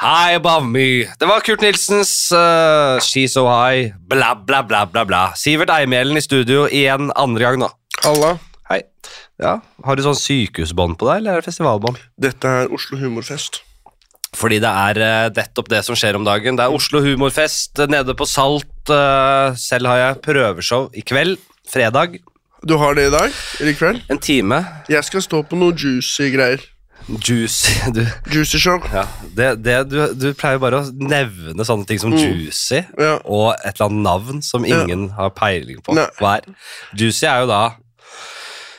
High above me. Det var Kurt Nilsens uh, She's So High, bla, bla, bla, bla, bla. Sivert Eimhjellen i studio igjen andre gang nå. Halla. Hei. Ja, Har du sånn sykehusbånd på deg, eller er det festivalbånd? Dette er Oslo Humorfest. Fordi det er uh, nettopp det som skjer om dagen. Det er Oslo Humorfest uh, nede på Salt. Selv har jeg prøveshow i kveld, fredag. Du har det i dag? Eller i kveld? En time. Jeg skal stå på noe juicy greier. Juicy du, Juicy show. ja, det, det, du, du pleier bare å nevne sånne ting som Mm. juicy Ja. og et eller annet navn som ingen har peiling på Nei. hva er. Juicy er jo da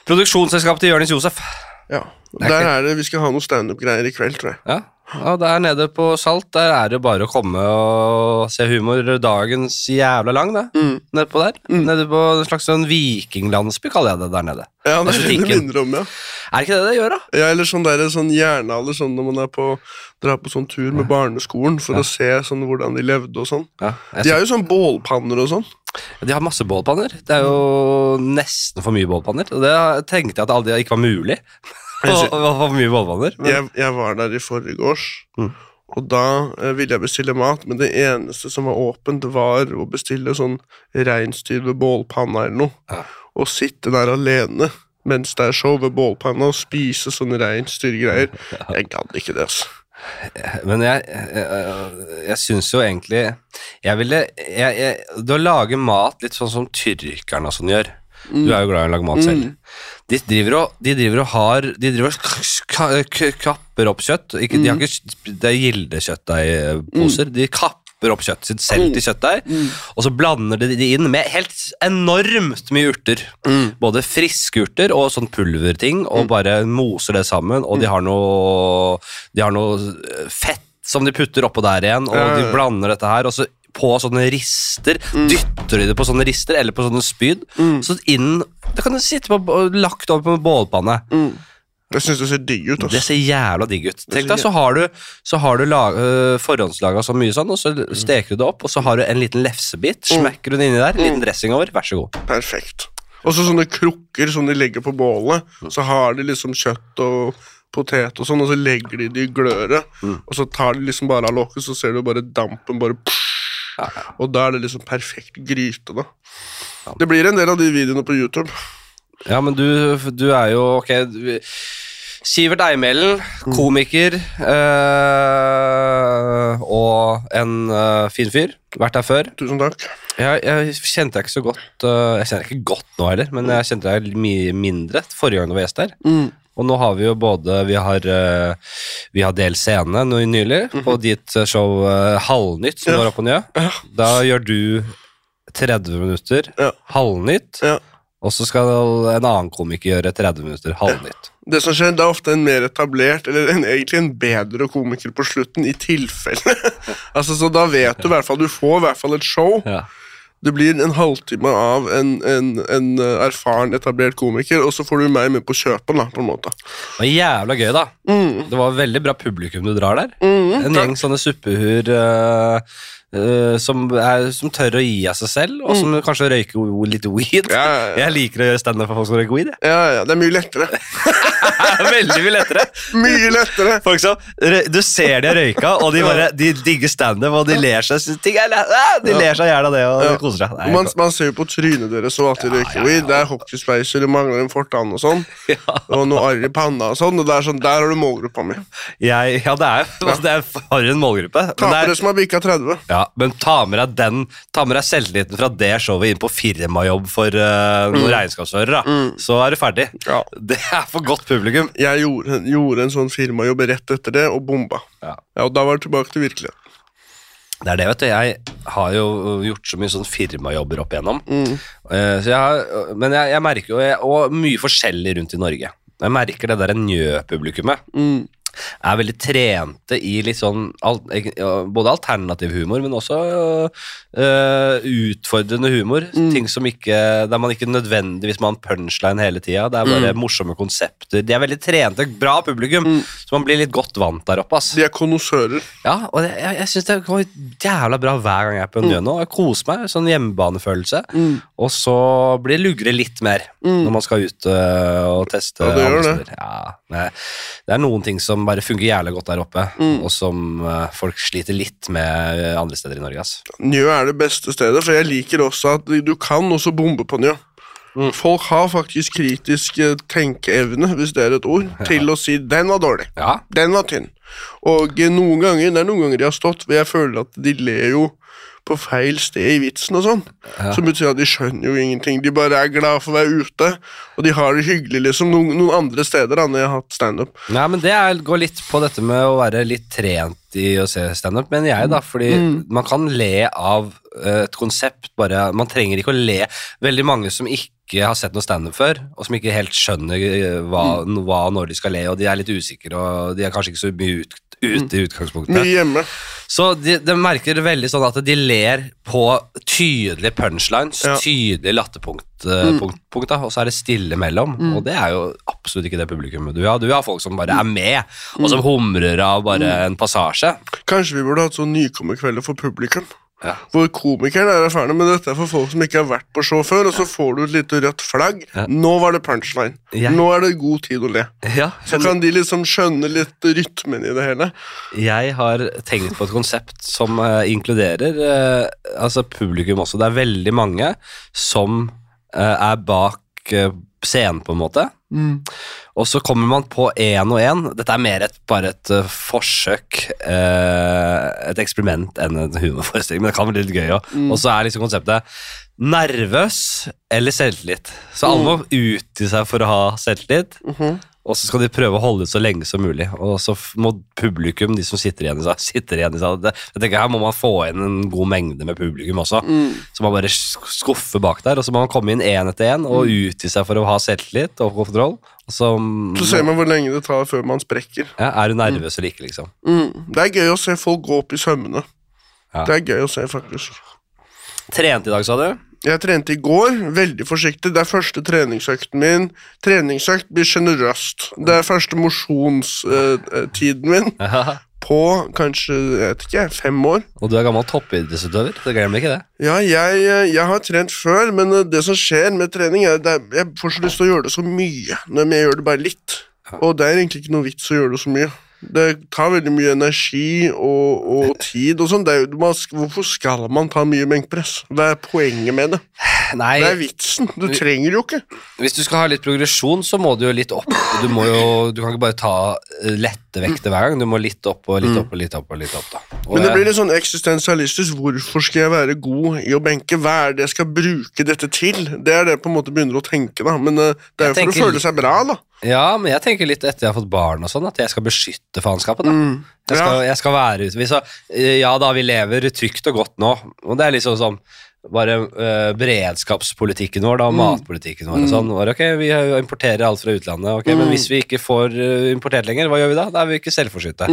produksjonsselskapet til Jonis Josef. Ja. er Der ikke- er det, Vi skal ha noe standup-greier i kveld, tror jeg. Ja. Ja, der nede på Salt der er det bare å komme og se humor dagens jævla lang, Da. Mm. Nedpå der. Nede på en slags sånn vikinglandsby, kaller jeg det der nede. Ja, det er det om, ja. Er det ikke det det gjør, da? ja eller sånn der, sånn jernalder, sånn når man er på, drar på sånn tur med barneskolen for å se sånn hvordan de levde og sånn. Ja, De har jo sånn bålpanner og sånn. De har masse bålpanner. Det er jo nesten for mye bålpanner. Og det tenkte jeg at aldri ikke var mulig. Ha for mye bålpanner. Men, Jeg, jeg var der i forgårs, Mm. og da eh, ville jeg bestille mat, men det eneste som var åpent, var å bestille sånn reinsdyr ved bålpanna eller noe. Ja. Og sitte der alene mens det er show ved bålpanna og spise sånne reinsdyrgreier. Jeg gadd ikke det, altså. men jeg, jeg, jeg syns jo egentlig Jeg ville jeg, jeg, Det å lage mat litt sånn som tyrkerne og sånn gjør Du er jo glad i å lage mat selv. Mm. De driver og, de driver og har De driver og kapper opp kjøtt. Ikke, De har Mm. ikke Det er gildekjøttdeigposer. De kapper opp kjøttet sitt selv Mm. til kjøttdeig, og så blander de det inn med helt enormt mye urter. Mm. Både friske urter og sånn pulverting, og bare moser det sammen. Og de har noe De har noe eh, fett som de putter oppå der igjen, og de blander dette her. og så på sånne rister, dytter de det på sånne rister eller på sånne spyd. Så inn Da kan du sitte på lagt over på bålpanne. Jeg syns det ser digg ut. Det Altså. ser jævla digg ut. Tenk da deg, så har du, så har du lag, øh, forhåndslaga så mye sånn, og så steker du det opp, og så har du en liten lefsebit, smekker du den inni der, en liten dressing over, vær så god. Perfekt. Og så sånne krukker som de legger på bålet. Så har de liksom kjøtt og potet og sånn, og så legger de det i gløret. Og så tar de liksom bare av lokket, så ser du bare dampen bare Og da er det liksom perfekt gryte, da. Det blir en del av de videoene på YouTube. Ja, men du, du er jo, ok, du, Sivert Eimhjellen, komiker, øh, og en øh, fin fyr, vært her før. Tusen takk. Jeg, jeg kjente deg ikke så godt øh, Jeg kjenner deg ikke godt nå heller, men jeg kjente deg mye mindre forrige gang du var gjest der. Og nå har vi jo både Vi har, øh, vi har delt scene nylig på ditt øh, show øh, Halvnytt, som Ja. går opp og ned. Ja. Da gjør du 30 minutter Ja. Halvnytt, Ja. og så skal en annen komiker gjøre 30 minutter Halvnytt. Det som skjer, det er ofte en mer etablert, eller en, egentlig en bedre komiker på slutten, i tilfelle. altså, så da vet du i hvert fall Du får i hvert fall et show. Det blir en halvtime av en, en, en uh, erfaren, etablert komiker, og så får du meg med på kjøpet, da, på en måte. Det var jævla gøy, da. Det var veldig bra publikum du drar der. Mm, en gjeng sånne suppehuer uh, uh, som, er, som tør å gi av seg selv, og som kanskje røyker litt weed. Mm. Ja, ja, ja. Jeg liker å gjøre standup for folk som røyker weed. Ja, ja, det er mye lettere. Veldig mye lettere. Mye lettere! Folk som, du ser de har røyka, og de bare De digger standup, og de ler seg ting er, ah, De ler seg i hjel av det og Ja. koser seg. Nei, Man, man ser jo på trynet deres og at de røyker weed. Det er hockeyspeiser, det mangler en fortann og sånn. Og noe arr i panna og sånn. Og det er sånn, Der har du målgruppa mi. jeg, ja, det er, det er for en målgruppe. Er, Tapere som har bikka 30. Ja, men ta med deg den Ta med deg selvtilliten fra det showet inn på firmajobb for uh, noen regnskapsførere. Så er du ferdig. Ja. Det er for godt publikum. Jeg gjorde, gjorde en sånn firmajobb rett etter det, og bomba. Ja. Ja, og da var det tilbake til virkeligheten. Det er det, vet du. Jeg har jo gjort så mye sånn firmajobber opp igjennom. Eh, så jeg har, men jeg, jeg merker jo Og mye forskjellig rundt i Norge. Jeg merker det der Njø-publikummet. Mm. Er veldig trente i litt sånn Både alternativ humor, men også øh, utfordrende humor. Ting som ikke Der man ikke nødvendigvis må ha en punchline hele tida. Det er bare morsomme konsepter. De er veldig trente, bra publikum, så man blir litt godt vant der oppe. ass. De er konnoissører. Ja, og det, jeg, jeg syns det går jævla bra hver gang jeg er på Njø nå. Jeg koser meg. Sånn hjemmebanefølelse. Og så blir det lugre litt mer når man skal ut øh, og teste. Ja, det gjør det. Ja, det er noen ting som som bare fungerer jævlig godt der oppe, Mm. og som eh, folk sliter litt med eh, andre steder i Norge. ass. Njø er det beste stedet, for jeg liker også at du kan også bombe på Njø. Mm. Folk har faktisk kritisk eh, tenkeevne, hvis det er et ord, til å si 'den var dårlig'. Ja, Den var tynn. Og noen ganger, det er noen ganger de har stått, hvor jeg føler at de ler jo på feil sted i vitsen og sånn. Ja. Som betyr at de skjønner jo ingenting. De bare er glad for å være ute, og de har det hyggelig, liksom. Noen, noen andre steder da, når jeg har hatt standup. Nei, men det er, går litt på dette med å være litt trent i å se standup, mener jeg, da. Fordi Mm. man kan le av eh, et konsept, bare Man trenger ikke å le. Veldig mange som ikke har sett noe standup før, og som ikke helt skjønner eh, hva, Mm. hva når de skal le, og de er litt usikre, og de er kanskje ikke så mye ut, ute i utgangspunktet. Mye hjemme. Så de, de merker veldig sånn at de ler på tydelige punchlines, Ja. tydelige latterpunkt, mm. punkt, punkt, og så er det stille mellom. Og det er jo absolutt ikke det publikummet du har. Du har folk som bare er med, og som humrer av bare en passasje. Kanskje vi burde hatt sånn nykommerkvelder for publikum. Ja. Hvor komikeren er erfaren, men dette er for folk som ikke har vært på show før, og så får du et lite rødt flagg. Ja. Nå var det punchline. Ja. Nå er det god tid å le. Ja, Så kan de liksom skjønne litt rytmen i det hele. jeg har tenkt på et konsept som uh, inkluderer uh, altså publikum også. Det er veldig mange som uh, er bak scenen, på en måte. Og så kommer man på én og én. Dette er mer et, bare et uh, forsøk, uh, et eksperiment enn en humorforestilling, men det kan bli litt gøy òg. Og så er liksom konseptet nervøs eller selvtillit. Så alle må utgi seg for å ha selvtillit, og så skal de prøve å holde ut så lenge som mulig. Og så må publikum, de som sitter igjen i seg, sitter igjen i seg. Jeg tenker Her må man få inn en god mengde med publikum også. Så man bare skuffer bak der, og så må man komme inn én etter én og utgi seg for å ha selvtillit og kontroll. Og så, Så ser man hvor lenge det tar før man sprekker. ja, Er du nervøs eller ikke, liksom? Mm. Det er gøy å se folk gå opp i sømmene. Ja. Det er gøy å se, faktisk. Trent i dag, sa du? Jeg trente i går, veldig forsiktig. Det er første treningsøkten min. Treningsøkt blir sjenerøst. Det er første mosjonstiden min på kanskje jeg vet ikke, fem år. Og du er gammel toppidrettsutøver, Det glemmer ikke det. Ja, jeg, jeg har trent før, men eh, det som skjer med trening, er at jeg får så lyst til å gjøre det så mye, men jeg gjør det bare litt. Og det er egentlig ikke noe vits å gjøre det så mye. Det tar veldig mye energi og, og tid og sånn. Det Hvorfor skal man ta mye benkpress? Hva er poenget med det? Nei, Det er vitsen. Du trenger jo ikke. hvis du skal ha litt progresjon, så må du jo litt opp. Du, jo, du kan ikke bare ta eh, lette vekter hver gang. Du må litt opp og litt opp og litt opp. og litt opp. Og Men det blir litt sånn eksistensialistisk. Hvorfor skal jeg være god i å benke? Hva er det jeg skal bruke dette til? Det er det jeg på en måte begynner å tenke, da. Men eh, det er jo for for å føle seg bra, da. Ja, men jeg tenker litt etter jeg har fått barn og sånn, at jeg skal beskytte faenskapet. Mm. Jeg skal, jeg skal være ute. Eh, ja da, vi lever trygt og godt nå, og det er liksom sånn bare uh, beredskapspolitikken vår da, mm. matpolitikken vår og sånn. Var, ok, Vi importerer alt fra utlandet, ok, men hvis vi ikke får eh, importert lenger, hva gjør vi da? Da er vi ikke selvforsynte.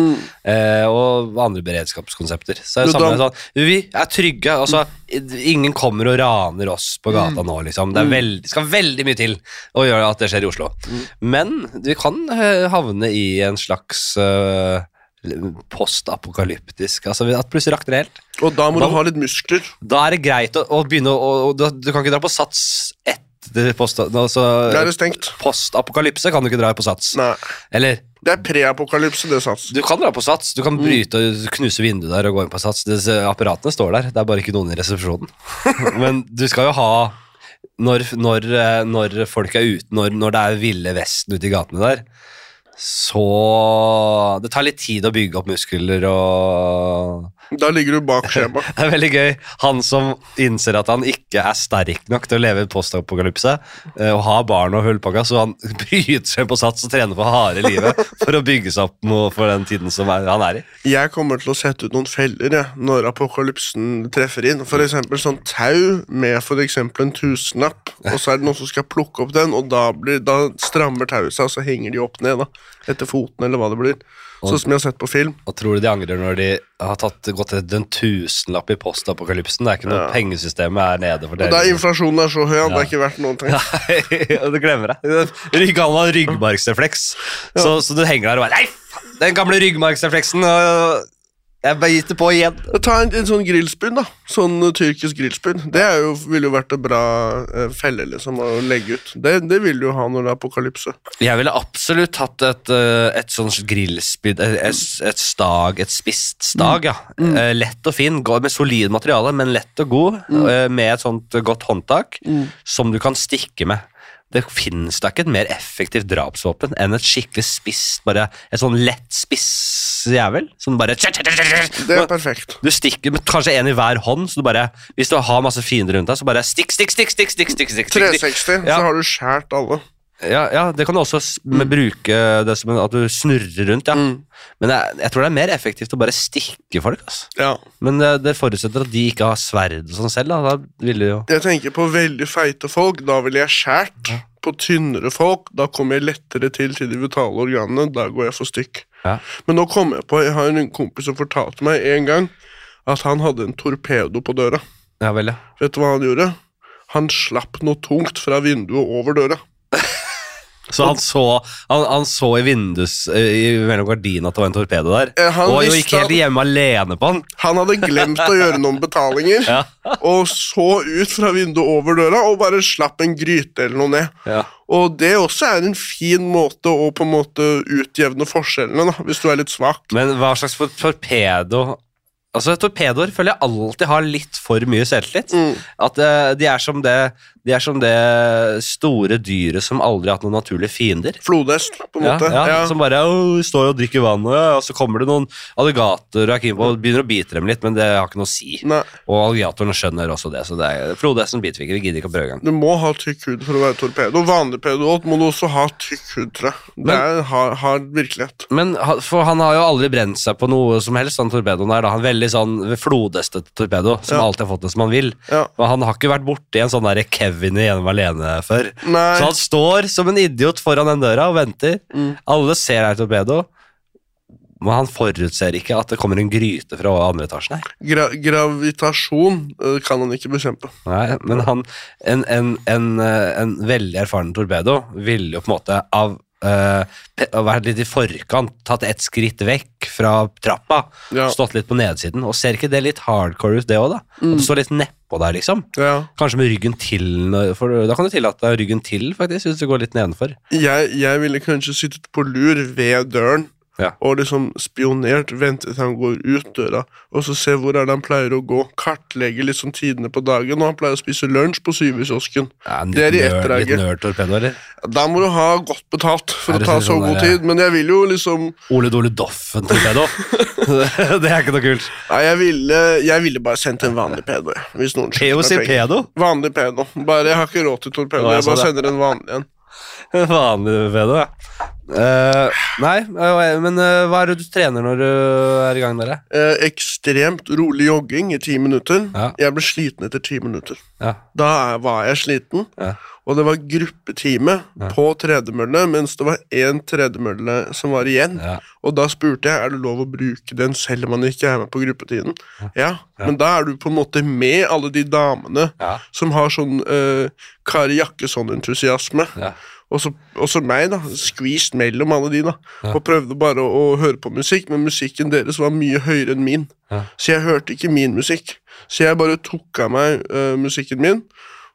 Eh, og andre beredskapskonsepter. Så er det samme sånn, Vi er trygge. altså Ingen kommer og raner oss på gata nå, liksom. Det er veld, skal veldig mye til å gjøre at det skjer i Oslo. Men vi kan eh, havne i en slags eh, postapokalyptisk Altså at plutselig rakner det helt. Og da må Hva- du ha litt muskler. Da er det greit å, å begynne å å- Du, du kan ikke dra på sats etter post, altså, det er det stengt. Postapokalypse kan du ikke dra på sats. Nei. Eller Det er preapokalypse, det, Sats. du kan dra på sats. Du kan Mm. bryte og knuse vinduet der og gå inn på sats. Disse apparatene står der. Det er bare ikke noen i resepsjonen. Men du skal jo ha Når, når, eh, når folk er ute, når, når det er ville vesten ute i gatene der, så Det tar litt tid å bygge opp muskler og Da ligger du bak skjema. Det er veldig gøy. Han som innser at han ikke er sterk nok til å leve i postapokalypse, eh, og har barn og hullpakka, så han bryter seg på sats og trener på harde livet for å bygge seg opp for den tiden som er, han er i. Jeg kommer til å sette ut noen feller jeg, når apokalypsen treffer inn. Eksempel sånn tau med eksempel en tusenlapp, og så er det noen som skal plukke opp den, og da, blir, da strammer tauet seg, og så henger de opp ned, da. Etter foten, eller hva det blir. Sånn som vi har sett på film. Og tror du de angrer når de har tatt, gått til en tusenlapp i postapokalypsen? Det er ikke noe Ja. pengesystemet er nede for Og da inflasjonen er så høy, ja. det er ikke verdt noen ting. Nei, du glemmer det. Rygg, han har ryggmargsrefleks, så, så du henger der og bare Nei, faen, den gamle ryggmargsrefleksen! og- Jeg beiter på igjen. Ta en, en sånn grillspyd, da. Sånn uh, tyrkisk grillspyd. Det er jo, ville jo vært en bra uh, felle liksom, å legge ut. Det, det vil du jo ha når det er apokalypse. Jeg ville absolutt hatt et, uh, et sånt grillspyd, et, et, et stag, et spist stag, ja. Eh, Lett og fin, med solid materiale, men lett og god, eh, med et sånt godt håndtak, som du kan stikke med. Det finnes da ikke et mer effektivt drapsvåpen enn et skikkelig spist, bare et sånn lett spiss jævel, som bare Det er perfekt. Du stikker med kanskje en i hver hånd, så du bare, hvis du har masse fiender rundt deg, så bare stikk, stikk, stikk, stikk, stikk, stikk, stikk, stikk. 360, Ja. så har du skjært alle. Ja, ja, det kan du også s- med bruke det som en, at du snurrer rundt, ja. Mm. Men jeg, jeg tror det er mer effektivt å bare stikke folk, altså. Ja. Men det, det forutsetter at de ikke har sverd og sånn selv, da. Da ville de jo Jeg tenker på veldig feite folk. Da ville jeg skjært. På tynnere folk, da kommer jeg lettere til til de vitale organene. Da går jeg for stykk. Ja. Men nå kom jeg på, jeg har en kompis som fortalte meg en gang at han hadde en torpedo på døra. Ja vel, ja. Vet du hva han gjorde? Han slapp noe tungt fra vinduet over døra. Så han så, han, han så i vindus i, mellom gardinene at det var en torpedo der. Eh, han og gikk helt hjemme alene på han. Han hadde glemt å gjøre noen betalinger, Ja. og så ut fra vinduet over døra og bare slapp en gryte eller noe ned. Ja. Og det også er en fin måte å på en måte utjevne forskjellene, da, hvis du er litt svak. Men hva slags torpedo Altså, Torpedoer føler jeg alltid har litt for mye selvtillit. Mm. At uh, de, er som det, de er som det store dyret som aldri har hatt noen naturlige fiender. Flodhest, på en Ja, måte. ja, Ja. Som bare «Åh, står og drikker vann, og, og så kommer det noen alligatorer og er på- begynner å bite dem litt, men det har ikke noe å si. Nei, Og alligatorene skjønner også det, så det er, flodhesten biter vi ikke. Vi gidder ikke å prøve engang. du må ha tykk hud for å være torpedo. Vanlig pedoalt må du også ha tykk hud, tror jeg. Det Men- er hard, hard virkelighet. Men for han har jo aldri brent seg på noe som helst, han torpedoen der. Da. Han er veldig sånn flodheste torpedo, som alltid har fått det som han vil. Og han har ikke vært borti en sånn der Kevin i Gjennom alene før. Nei. Så han står som en idiot foran den døra og venter. Mm. Alle ser her torpedo, men han forutser ikke at det kommer en gryte fra andre etasjen her. Gra gravitasjon eh, kan han ikke bekjempe. Nei, men han, en, en, en, eh, en veldig erfaren torpedo ville jo på en måte av pe- vært litt i forkant, tatt ett skritt vekk fra trappa, Ja. stått litt på nedsiden. Og ser ikke det litt hardcore ut, det òg, da? At du står litt nedpå der, liksom. Ja. Kanskje med ryggen til, for da kan du tillate deg ryggen til, faktisk, hvis du går litt nedenfor. Jeg, jeg ville kanskje sittet på lur ved døren Ja. og liksom spionert, vente til han går ut døra, og så se hvor er det han pleier å gå, kartlegge liksom tidene på dagen, og han pleier å spise lunsj på Syvhuskiosken. Ja, Det er i litt etterdraget. Litt eller? Da må du ha godt betalt for å ta sånn så sånn god der, tid, men jeg vil jo liksom Ole Dole Doffen-torpedo. det er ikke noe kult. Nei, jeg ville, jeg ville bare sendt en vanlig pedo, hvis noen POC pedo? Vanlig pedo. Bare, jeg har ikke råd til torpedo, jeg jeg bare sender en vanlig en. Vanlig pedo, ja. Uh, nei, eh, men uh, hva er det du trener når du er i gang der? eh? Eh, ekstremt rolig jogging i ti minutter. Ja. Jeg ble sliten etter ti minutter. Ja. Da var jeg sliten, Ja. og det var gruppetime på tredemølle, mens det var én tredemølle som var igjen. Og da spurte jeg er det lov å bruke den selv om man ikke er med på gruppetiden. Ja, men da er du på en måte med alle de damene som har sånn uh, Kari Jakkesson-entusiasme. Ja. Og så og så meg, da. Squeezed mellom alle de, da. Og prøvde bare å, å høre på musikk, men musikken deres var mye høyere enn min. Ja. Så jeg hørte ikke min musikk. Så jeg bare tok av meg uh, musikken min,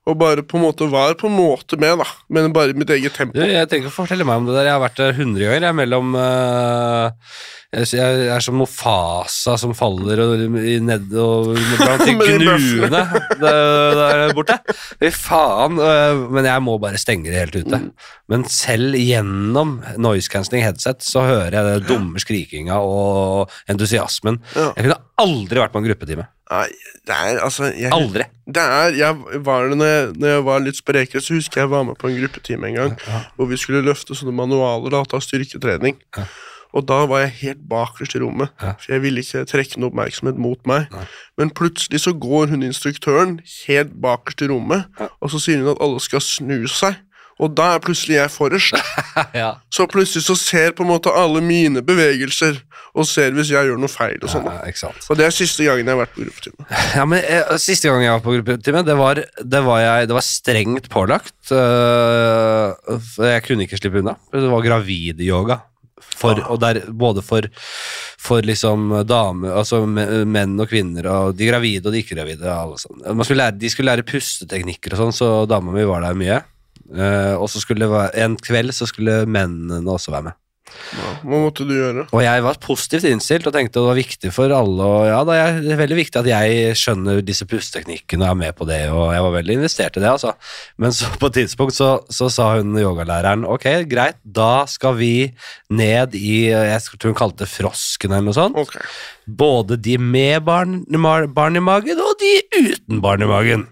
og bare på en måte var på en måte med, da. Men bare i mitt eget tempo. Du, jeg trenger ikke fortelle meg om det der. Jeg har vært der hundre ganger. Jeg er mellom uh, jeg er som Mofasa som faller og, i ned og blant gnuene der, borte. Fy faen. Uh, Men jeg må bare stenge det helt ute. Men selv gjennom noise cancelling headset så hører jeg det dumme skrikinga og entusiasmen. Ja. Jeg kunne aldri vært på en gruppetime. Nei, det er altså jeg, Aldri. Det er, jeg var det når jeg, når jeg var litt sprekere, så husker jeg jeg var med på en gruppetime en gang, hvor vi skulle løfte sånne manualer og ta styrketrening. Ja. Og da var jeg helt bakerst i rommet, Ja. for jeg ville ikke trekke noe oppmerksomhet mot meg. Men plutselig så går hun instruktøren helt bakerst i rommet, Ja. og så sier hun at alle skal snu seg. Og da er plutselig jeg forrest. ja. Så plutselig så ser på en måte alle mine bevegelser, og ser hvis jeg gjør noe feil og sånn. ja. Og det er siste gangen jeg har vært på gruppetime. Ja, men jeg, Siste gangen jeg var på gruppetime, det var, det var, jeg, det var strengt pålagt. Uh, jeg kunne ikke slippe unna. Det var gravidyoga For, og der, både for, for liksom damer, altså menn og kvinner, og de gravide og de ikke gravide. Alle. Man skulle lære, de skulle lære pusteteknikker og sånn, så dama mi var der mye. Eh, og så skulle det være, en kveld så skulle mennene også være med. Ja, hva måtte du gjøre? Og jeg var positivt innstilt og tenkte det var viktig for alle. Og ja, det er veldig viktig at jeg skjønner disse pusteteknikkene og er med på det. Og jeg var veldig investert i det, altså. Men så på et tidspunkt så, så sa hun yogalæreren ok, greit, da skal vi ned i Jeg tror hun kalte det frosken eller noe sånt. Okay. Både de med barn, barn i magen og de uten barn i magen.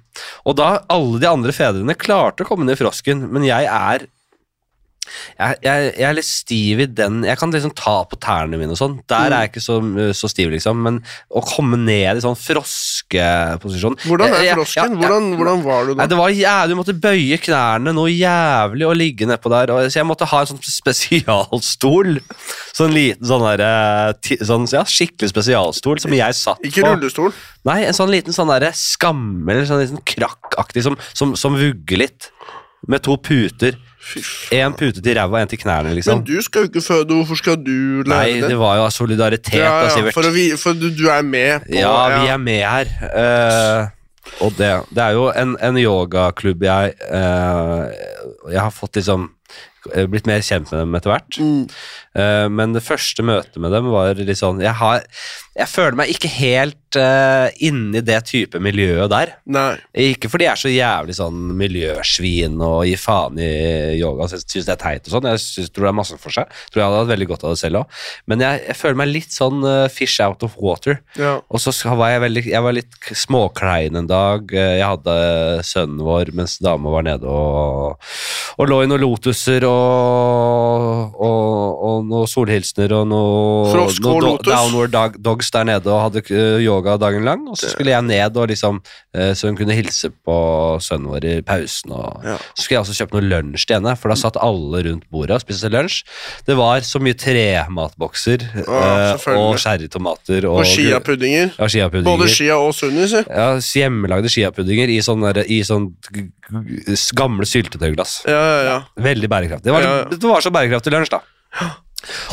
Og da alle de andre fedrene klarte å komme ned i frosken, men jeg er jeg, jeg, jeg er litt stiv i den Jeg kan liksom ta på tærne mine og sånn. Der er jeg ikke så, så stiv, liksom. Men å komme ned i sånn froskeposisjon Hvordan Jeg- er jeg- frosken? ja. Hvordan, hvordan var du Nei, da? det var jævlig, Du måtte bøye knærne noe jævlig og ligge nedpå der. Og, så jeg måtte ha en sånn spesialstol. Sånn liten sånn der, sånn, ja, skikkelig spesialstol som jeg satt Ikke på. rullestol? Nei, en sånn liten sånn der skammel, sånn liten krakkaktig som, som, som vugger litt. Med to puter. Én pute til ræva og én til knærne, Men liksom. du skal jo ikke føde, hvorfor skal du lære Nei, det? det var jo av solidaritet, ja, da, ja, Sivert. for, vi- for du, du er med på Ja, vi er med her. Uh, og det, det er jo en, en yogaklubb jeg uh, Jeg har fått liksom eh, blitt mer kjent med dem etter hvert. Mm. Uh, men det første møtet med dem var litt sånn Jeg, har, jeg føler meg ikke helt uh, inni det type miljøet der. Nei. Ikke fordi jeg er så jævlig sånn miljøsvin og gir faen i yoga og syns det er teit og sånn. Jeg synes, tror det er masse for seg. Tror jeg hadde hatt veldig godt av det selv òg. Men jeg, jeg føler meg litt sånn uh, fish out of water. Ja. Og så var jeg, veldig, jeg var litt småklein en dag. Eh, Jeg hadde sønnen vår mens dama var nede og, og lå i noen lotuser og, og, og noen solhilsener og noe, Frosk og noe lotus. downward dog, dogs der nede og hadde eh, yoga dagen lang. Og så skulle jeg ned og liksom, eh, så hun kunne hilse på sønnen vår i pausen. Og, Ja. Så skulle jeg også kjøpe noe lunsj til henne, for da satt alle rundt bordet og spiste lunsj. Det var så mye trematbokser Ja, eh, og sherrytomater. og, Og chiapuddinger. ja, chiapuddinger. Både chia og sunni. Ja, hjemmelagde chiapuddinger i sånn, i sånn g- g- s- gamle syltetøyglass. Ja, ja, ja. Veldig bærekraftig. Det var, Ja, ja. det var så bærekraftig lunsj, da.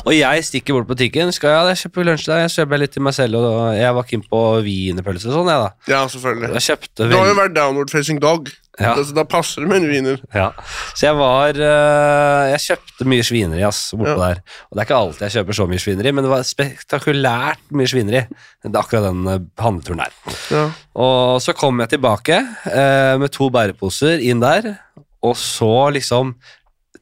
Og jeg stikker bort på butikken. Skal jeg, jeg kjøpe lunsj der? Jeg kjøper litt til meg selv, og jeg var keen på wienerpølse og sånn, jeg, da. Ja, selvfølgelig. Jeg kjøpte Du har jo vært downward facing dog. Ja. Da, da passer det med en wiener. Ja. Så jeg var eh, Jeg kjøpte mye svineri, ass, bortpå Ja. der. Og det er ikke alltid jeg kjøper så mye svineri, men det var spektakulært mye svineri. Det er akkurat den eh, handleturen der. Ja. Og så kom jeg tilbake eh, med to bæreposer inn der, og så liksom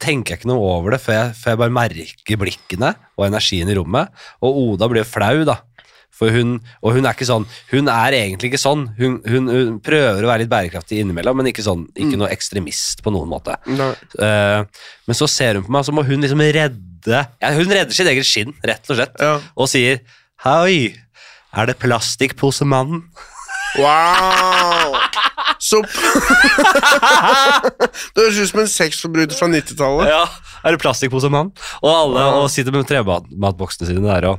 tenker jeg ikke noe over det før jeg, før jeg bare merker blikkene og energien i rommet. Og Oda blir flau, da. For hun, og hun er ikke sånn Hun er egentlig ikke sånn. Hun, hun, hun prøver å være litt bærekraftig innimellom, men ikke sånn Ikke noe ekstremist på noen måte. Eh, men så ser hun på meg, og så må hun liksom redde ja, Hun redder sitt eget skinn, rett og slett, Ja. og sier Hei, er det plastikkposemannen? Wow! Så Det høres ut som en sexforbryter fra 90-tallet. Ja, er det plastikkposemann? Og alle og sitter med trematboksene sine der og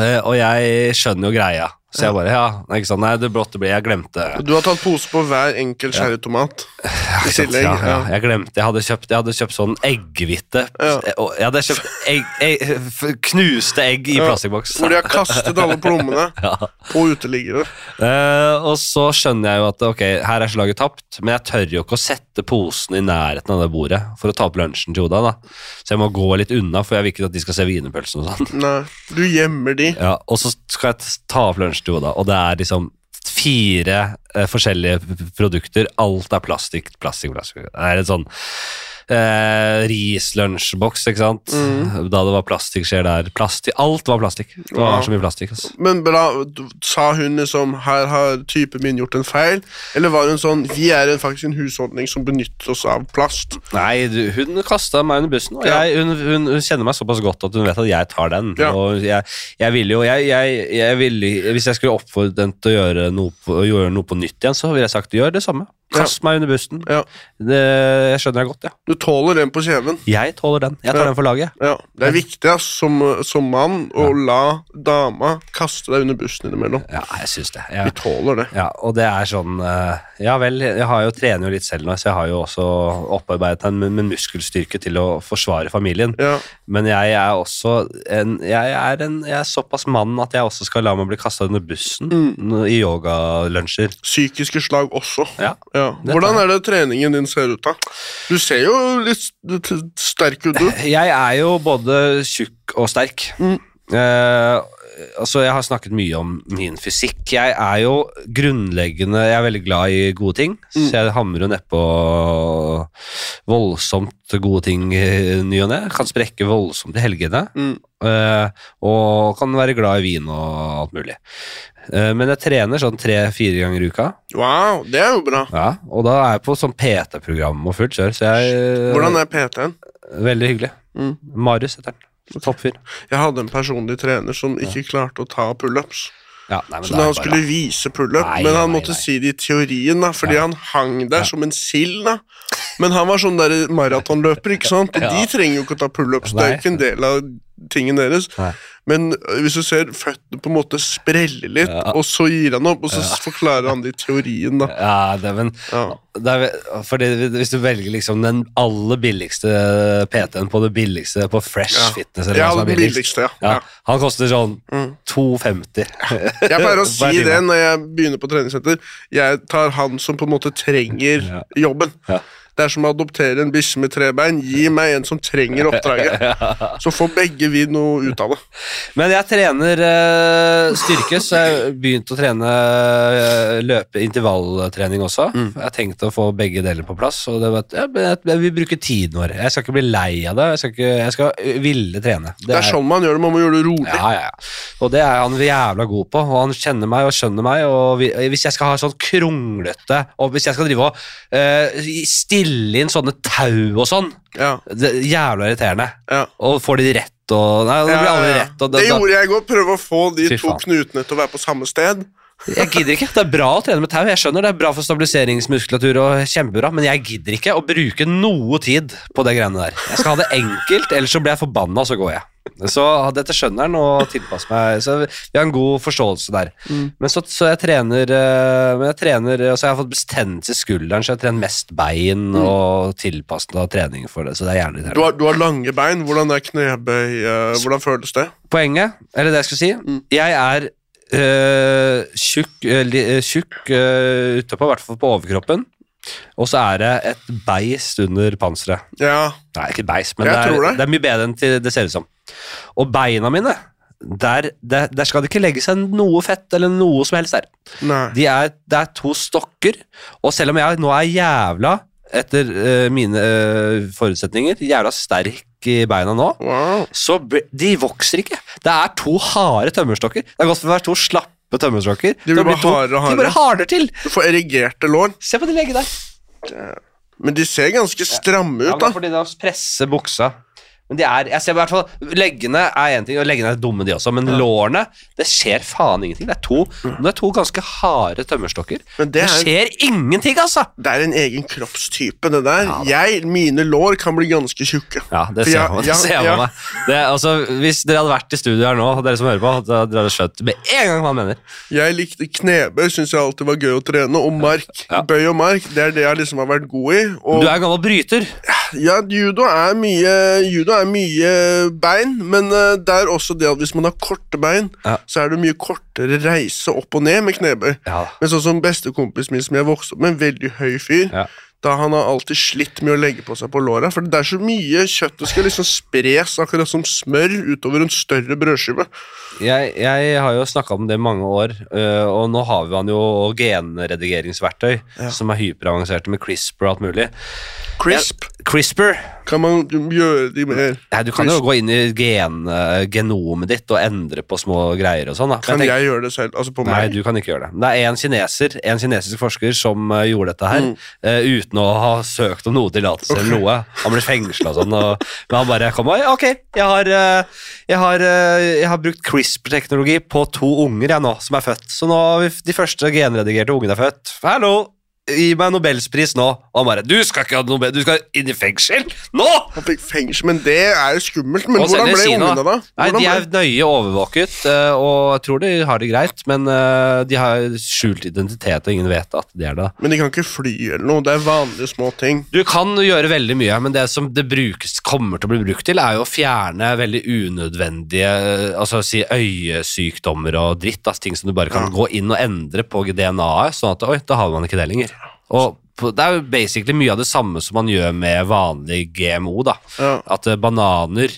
eh, Og jeg skjønner jo greia. Så jeg bare Ja, ikke sant, nei, det blått det ble Jeg glemte Du har tatt pose på hver enkelt cherrytomat. I tillegg. ja, ja, Ja. jeg glemte Jeg hadde kjøpt, jeg hadde kjøpt sånn eggehvite Ja. Jeg hadde kjøpt egg, egg, knuste egg i Ja, plastikkboks. Hvor de har kastet alle plommene Ja. på uteliggere. Eh, og så skjønner jeg jo at ok, her er slaget tapt, men jeg tør jo ikke å sette posen i nærheten av det bordet for å ta opp lunsjen til Oda. da. Så jeg må gå litt unna, for jeg vil ikke at de skal se wienerpølsen og sånn. Nei, du gjemmer de. Ja, og så skal jeg ta opp lunsjen til da. og det er liksom fire eh, forskjellige produkter. Alt er plastikk, plastikk, plastikk. Det er en sånn eh, rislunsjboks, ikke sant? Da det var plastikkskjeer der. Plastikk, alt var plastikk. Det var ja. så mye plastikk. Altså. Men bra, sa hun liksom 'her har typen min gjort en feil'? Eller var hun sånn 'vi er en, faktisk en husholdning som benytter oss av plast'? Nei, du, hun kasta meg under bussen, og jeg, hun, hun, hun kjenner meg såpass godt at hun vet at jeg tar den. Ja. Og jeg, jeg ville jo jeg, jeg, ville, Hvis jeg skulle oppfordret den til å gjøre noe, på, gjøre noe på nytt igjen, så ville jeg sagt gjør det samme. Kast meg under bussen. Ja. Det, jeg skjønner deg godt, ja. Du tåler den på kjeven. Jeg tåler den. Jeg tar den for laget. Ja, Det er viktig ass, som, som mann å la dama kaste deg under bussen innimellom. Ja, jeg syns det. Vi tåler det. ja, og det er sånn eh, Ja vel, jeg har jo trener jo litt selv nå, så jeg har jo også opparbeidet en, en muskelstyrke til å forsvare familien. Ja, Men jeg er også en, jeg er, en, jeg er såpass mann at jeg også skal la meg bli kasta under bussen Mm. i yogalunsjer. Psykiske slag også. Ja. Ja. Det Hvordan er det treningen din ser ut, da? Du ser jo litt sterk ut, du. Jeg er jo både tjukk og sterk. Mm. Eh, altså, jeg har snakket mye om min fysikk. Jeg er jo grunnleggende Jeg er veldig glad i gode ting, Mm. så jeg hamrer jo nedpå voldsomt gode ting i ny og ne. Kan sprekke voldsomt i helgene. Mm. eh, og kan være glad i vin og alt mulig. Eh, men jeg trener sånn tre-fire ganger i uka. Wow, det er jo bra. Ja, og da er jeg på sånn PT-program og fullt kjør, så jeg Hvordan er PT-en? Veldig hyggelig. Mm. Marius heter han. Toppfyr. Jeg hadde en personlig trener som ikke klarte å ta pullups. Ja, nei, Så da han skulle bare- vise pullup, men han måtte nei. si det i teorien, da, fordi Ja. han hang der Ja. som en sild. Men han var sånn der maratonløper, ikke sant? Og de trenger jo ikke å ta pullups, det er jo ikke en del av tingen deres. Nei. Men øh, hvis du ser føttene på en måte sprelle litt, Ja. og så gir han opp, og så forklarer han det i teorien, da. Ja, det, men Ja. det er, fordi Hvis du velger liksom den aller billigste PT-en på det billigste på Fresh Ja. Fitness eller Ja, den billigst, billigste, ja. ja, ja. han koster sånn Mm. 2,50. Jeg pleier å si det når jeg begynner på treningssenter. Jeg tar han som på en måte trenger Ja. jobben. Det er som å adoptere en bikkje med tre bein. Gi meg en som trenger oppdraget. Så får begge vi noe ut av det. Men jeg trener eh, styrke, så jeg har begynt å trene eh, løpe intervalltrening også. Mm. Jeg har tenkt å få begge deler på plass, og det var, at, ja, jeg, jeg vil bruke tiden vår. Jeg skal ikke bli lei av det, jeg skal, ikke, jeg skal ville trene. Det er sånn man gjør det. Man må gjøre det rolig. Ja, ja, ja. Og det er han jævla god på, og han kjenner meg og skjønner meg. Og vi, hvis jeg skal ha sånn kronglete Og hvis jeg skal drive og eh, stille inn sånne tau og sånn, Ja. det er jævla irriterende. Ja. Og får de rett og Nei, det blir aldri rett. Og Det det gjorde jeg i går. Prøve å få de Fy to faen. knutene til å være på samme sted. Jeg gidder ikke. Det er bra å trene med tau, jeg skjønner det er bra for stabiliseringsmuskulatur og kjempebra, men jeg gidder ikke å bruke noe tid på det greiene der. Jeg skal ha det enkelt, ellers så blir jeg forbanna, så går jeg. Så dette skjønner han og tilpasser meg. Så vi har en god forståelse der. Mm. Men så, så jeg trener eh, Men jeg trener Altså jeg har fått betennelse i skulderen, så jeg trener mest bein og tilpasset trening for det. Så det er gjerne Mm. Du har, du har lange bein. Hvordan er knebøy? eh, hvordan føles det? Poenget, eller det jeg skal si Mm. Jeg er øh, tjukk, øh, tjukk øh, utapå, i hvert fall på overkroppen. Og så er det et beist under panseret. Ja. Nei, ikke beist, men det er, det. det er mye bedre enn til det ser ut som. Og beina mine, der, der, der skal det ikke legge seg noe fett eller noe som helst der. De er, det er to stokker, og selv om jeg nå er jævla, etter uh, mine uh, forutsetninger, jævla sterk i beina nå, Wow. så de vokser ikke. Det er to harde tømmerstokker. Det er godt for å være to slappe tømmerstokker. De blir bare hardere og De bare hardere til. Du får erigerte lår. Se på de legge der. Men de ser ganske stramme Ja, ut, da. det da. er fordi de presser buksa. Men de er, jeg ser i hvert fall, Leggene er én ting, og leggene er dumme, de også, men lårene Det skjer faen ingenting. Det er to, det er to ganske harde tømmerstokker. Men det Det er, skjer ingenting, altså! det er en egen kroppstype, det der. Jeg, mine lår kan bli ganske tjukke. Ja, det ser jeg-. Ja, ser ja. meg. Det, altså, hvis dere hadde vært i studio her nå, dere som hører på, da hadde dere skjønt med en gang hva han mener. Jeg likte knebøy, syns jeg alltid var gøy å trene. Og mark. Ja. Bøy og mark, det er det jeg liksom har vært god i. Og Du er gammel bryter. ja, judo er mye Judo er mye bein, men eh, det er også det at hvis man har korte bein, Ja. så er det mye kortere reise opp og ned med knebøy. Ja. Men sånn som bestekompisen min som jeg vokste opp med, en veldig høy fyr, Ja. Da han har alltid slitt med å legge på seg på låra, for det er så mye kjøtt det skal liksom spres akkurat som smør utover en større brødskive. Jeg, jeg har jo snakka om det i mange år, øh, og nå har vi han jo genredigeringsverktøy Ja. som er hyperavanserte med CRISPR og alt mulig. Crisp. CRISPR Kan man gjøre de mer Nei, Du kan jo gå inn i gen, øh, genomet ditt og endre på små greier og sånn. Kan jeg tenker- jeg gjøre det selv? Altså på Nei, meg? du kan ikke gjøre det. Det er en kineser, en kinesisk forsker som øh, gjorde dette her Mm. øh, uten å ha søkt om noe tillatelse eller noe. Han ble fengsla og sånn, og, men han bare kom og Ok, jeg har, øh, jeg har, øh, jeg har brukt CRISPR-teknologi på to unger jeg nå, som er født. Så nå har vi de første genredigerte ungene er født. Hallo! Gi meg Nobelspris nå. Og han bare Du skal ikke ha Nobel, du skal inn i fengsel nå! Han fikk fengsel, men det er jo skummelt. Men Og hvordan ble Kina. ungene, da? Nei, De ble- er nøye overvåket, eh, og jeg tror de har det greit, men eh, de har skjult identitet, og ingen vet at de er det. Men de kan ikke fly eller noe. Det er vanlige små ting. Du kan gjøre veldig mye, men det som det brukes, kommer til å bli brukt til, er jo å fjerne veldig unødvendige altså si øyesykdommer og dritt. Altså, ting som du bare kan Ja. gå inn og endre på DNA-et, sånn at oi, da har man ikke det lenger. Og det er jo basically mye av det samme som man gjør med vanlig GMO. da. Ja. At eh, bananer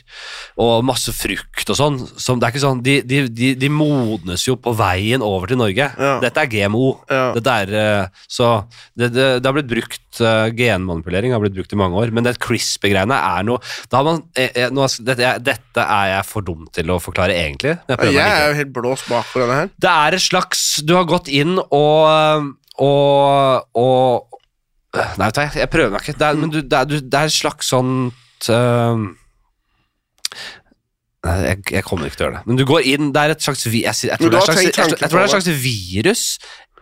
og masse frukt og sånn som, det er ikke sånn, de, de, de, modnes jo på veien over til Norge. Ja. Dette er GMO. Ja. Dette er, eh, så det, det, det har blitt brukt eh, Genmanipulering har blitt brukt i mange år, men det CRISPR-greiene er noe da har man, jeg, nå, dette, er- dette er jeg for dum til å forklare, egentlig. Jeg Jeg er jo helt blåst bak på denne her. Det er et slags Du har gått inn og og, og Nei, vet du jeg, prøver meg ikke. Det er, men du, det, er, du, det er et slags sånt uh, Nei, jeg, jeg kommer ikke til å gjøre det. Men du går inn Det er et slags jeg, jeg, tror, det er et slags, jeg, tror det er et slags virus.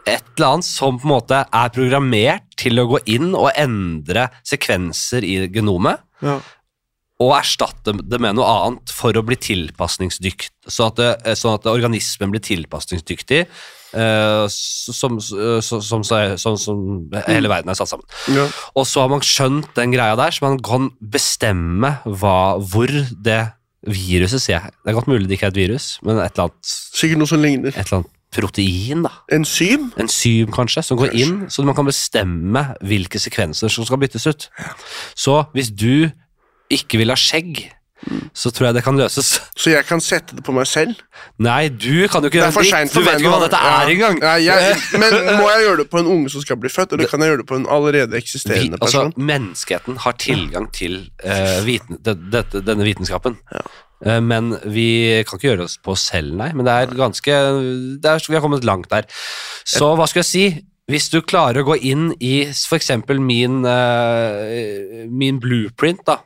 Et eller annet som på en måte er programmert til å gå inn og endre sekvenser i genomet Ja. og erstatte det med noe annet for å bli tilpasningsdyktig, sånn at, det, sånn at organismen blir tilpasningsdyktig, eh, som, som, som, som, som hele verden er satt sammen. Ja. Og så har man skjønt den greia der, så man kan bestemme hva, hvor det viruset sier jeg. Det er godt mulig det ikke er et virus, men et eller annet, Sikkert noe som ligner. et eller annet protein, da. Enzym? Enzym, kanskje, som går Kanskje. inn, så man kan bestemme hvilke sekvenser som skal byttes ut. Så hvis du ikke vil ha skjegg, så tror jeg det kan løses. Så jeg kan sette det på meg selv? Nei, du kan jo ikke Det er for Du vet ikke hva dette Ja. er engang. Ja, jeg, men må jeg gjøre det på en unge som skal bli født, eller kan jeg gjøre det på en allerede Vi, person? altså, person? menneskeheten har tilgang til uh, viten, det, det, denne vitenskapen. Ja. Eh, men vi kan ikke gjøre oss på oss selv, nei. Men det er ganske det er, Vi har kommet langt der. Så hva skal jeg si? Hvis du klarer å gå inn i f.eks. Min, eh, min blueprint, da,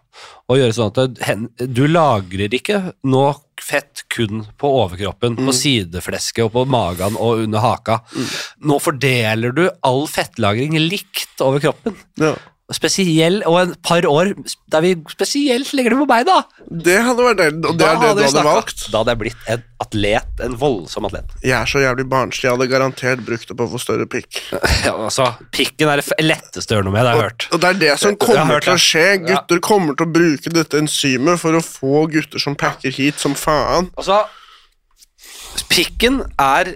og gjøre sånn at du lagrer ikke nå fett kun på overkroppen, på sideflesket og på magen og under haka. Nå fordeler du all fettlagring likt over kroppen. Ja. Spesiell, og en par år der vi spesielt legger det på meg, da. Det hadde vært deilig, og det Da er det du hadde snakket. valgt. Da hadde jeg blitt en atlet, en voldsom atlet. Jeg er så jævlig barnslig, jeg hadde garantert brukt det på å få større pikk. Ja, altså, pikken er det letteste å gjøre noe med, det har jeg hørt. Og det er det som kommer hørt til å skje. Gutter kommer til å bruke dette enzymet for å få gutter som packer hit som faen. Altså, pikken er,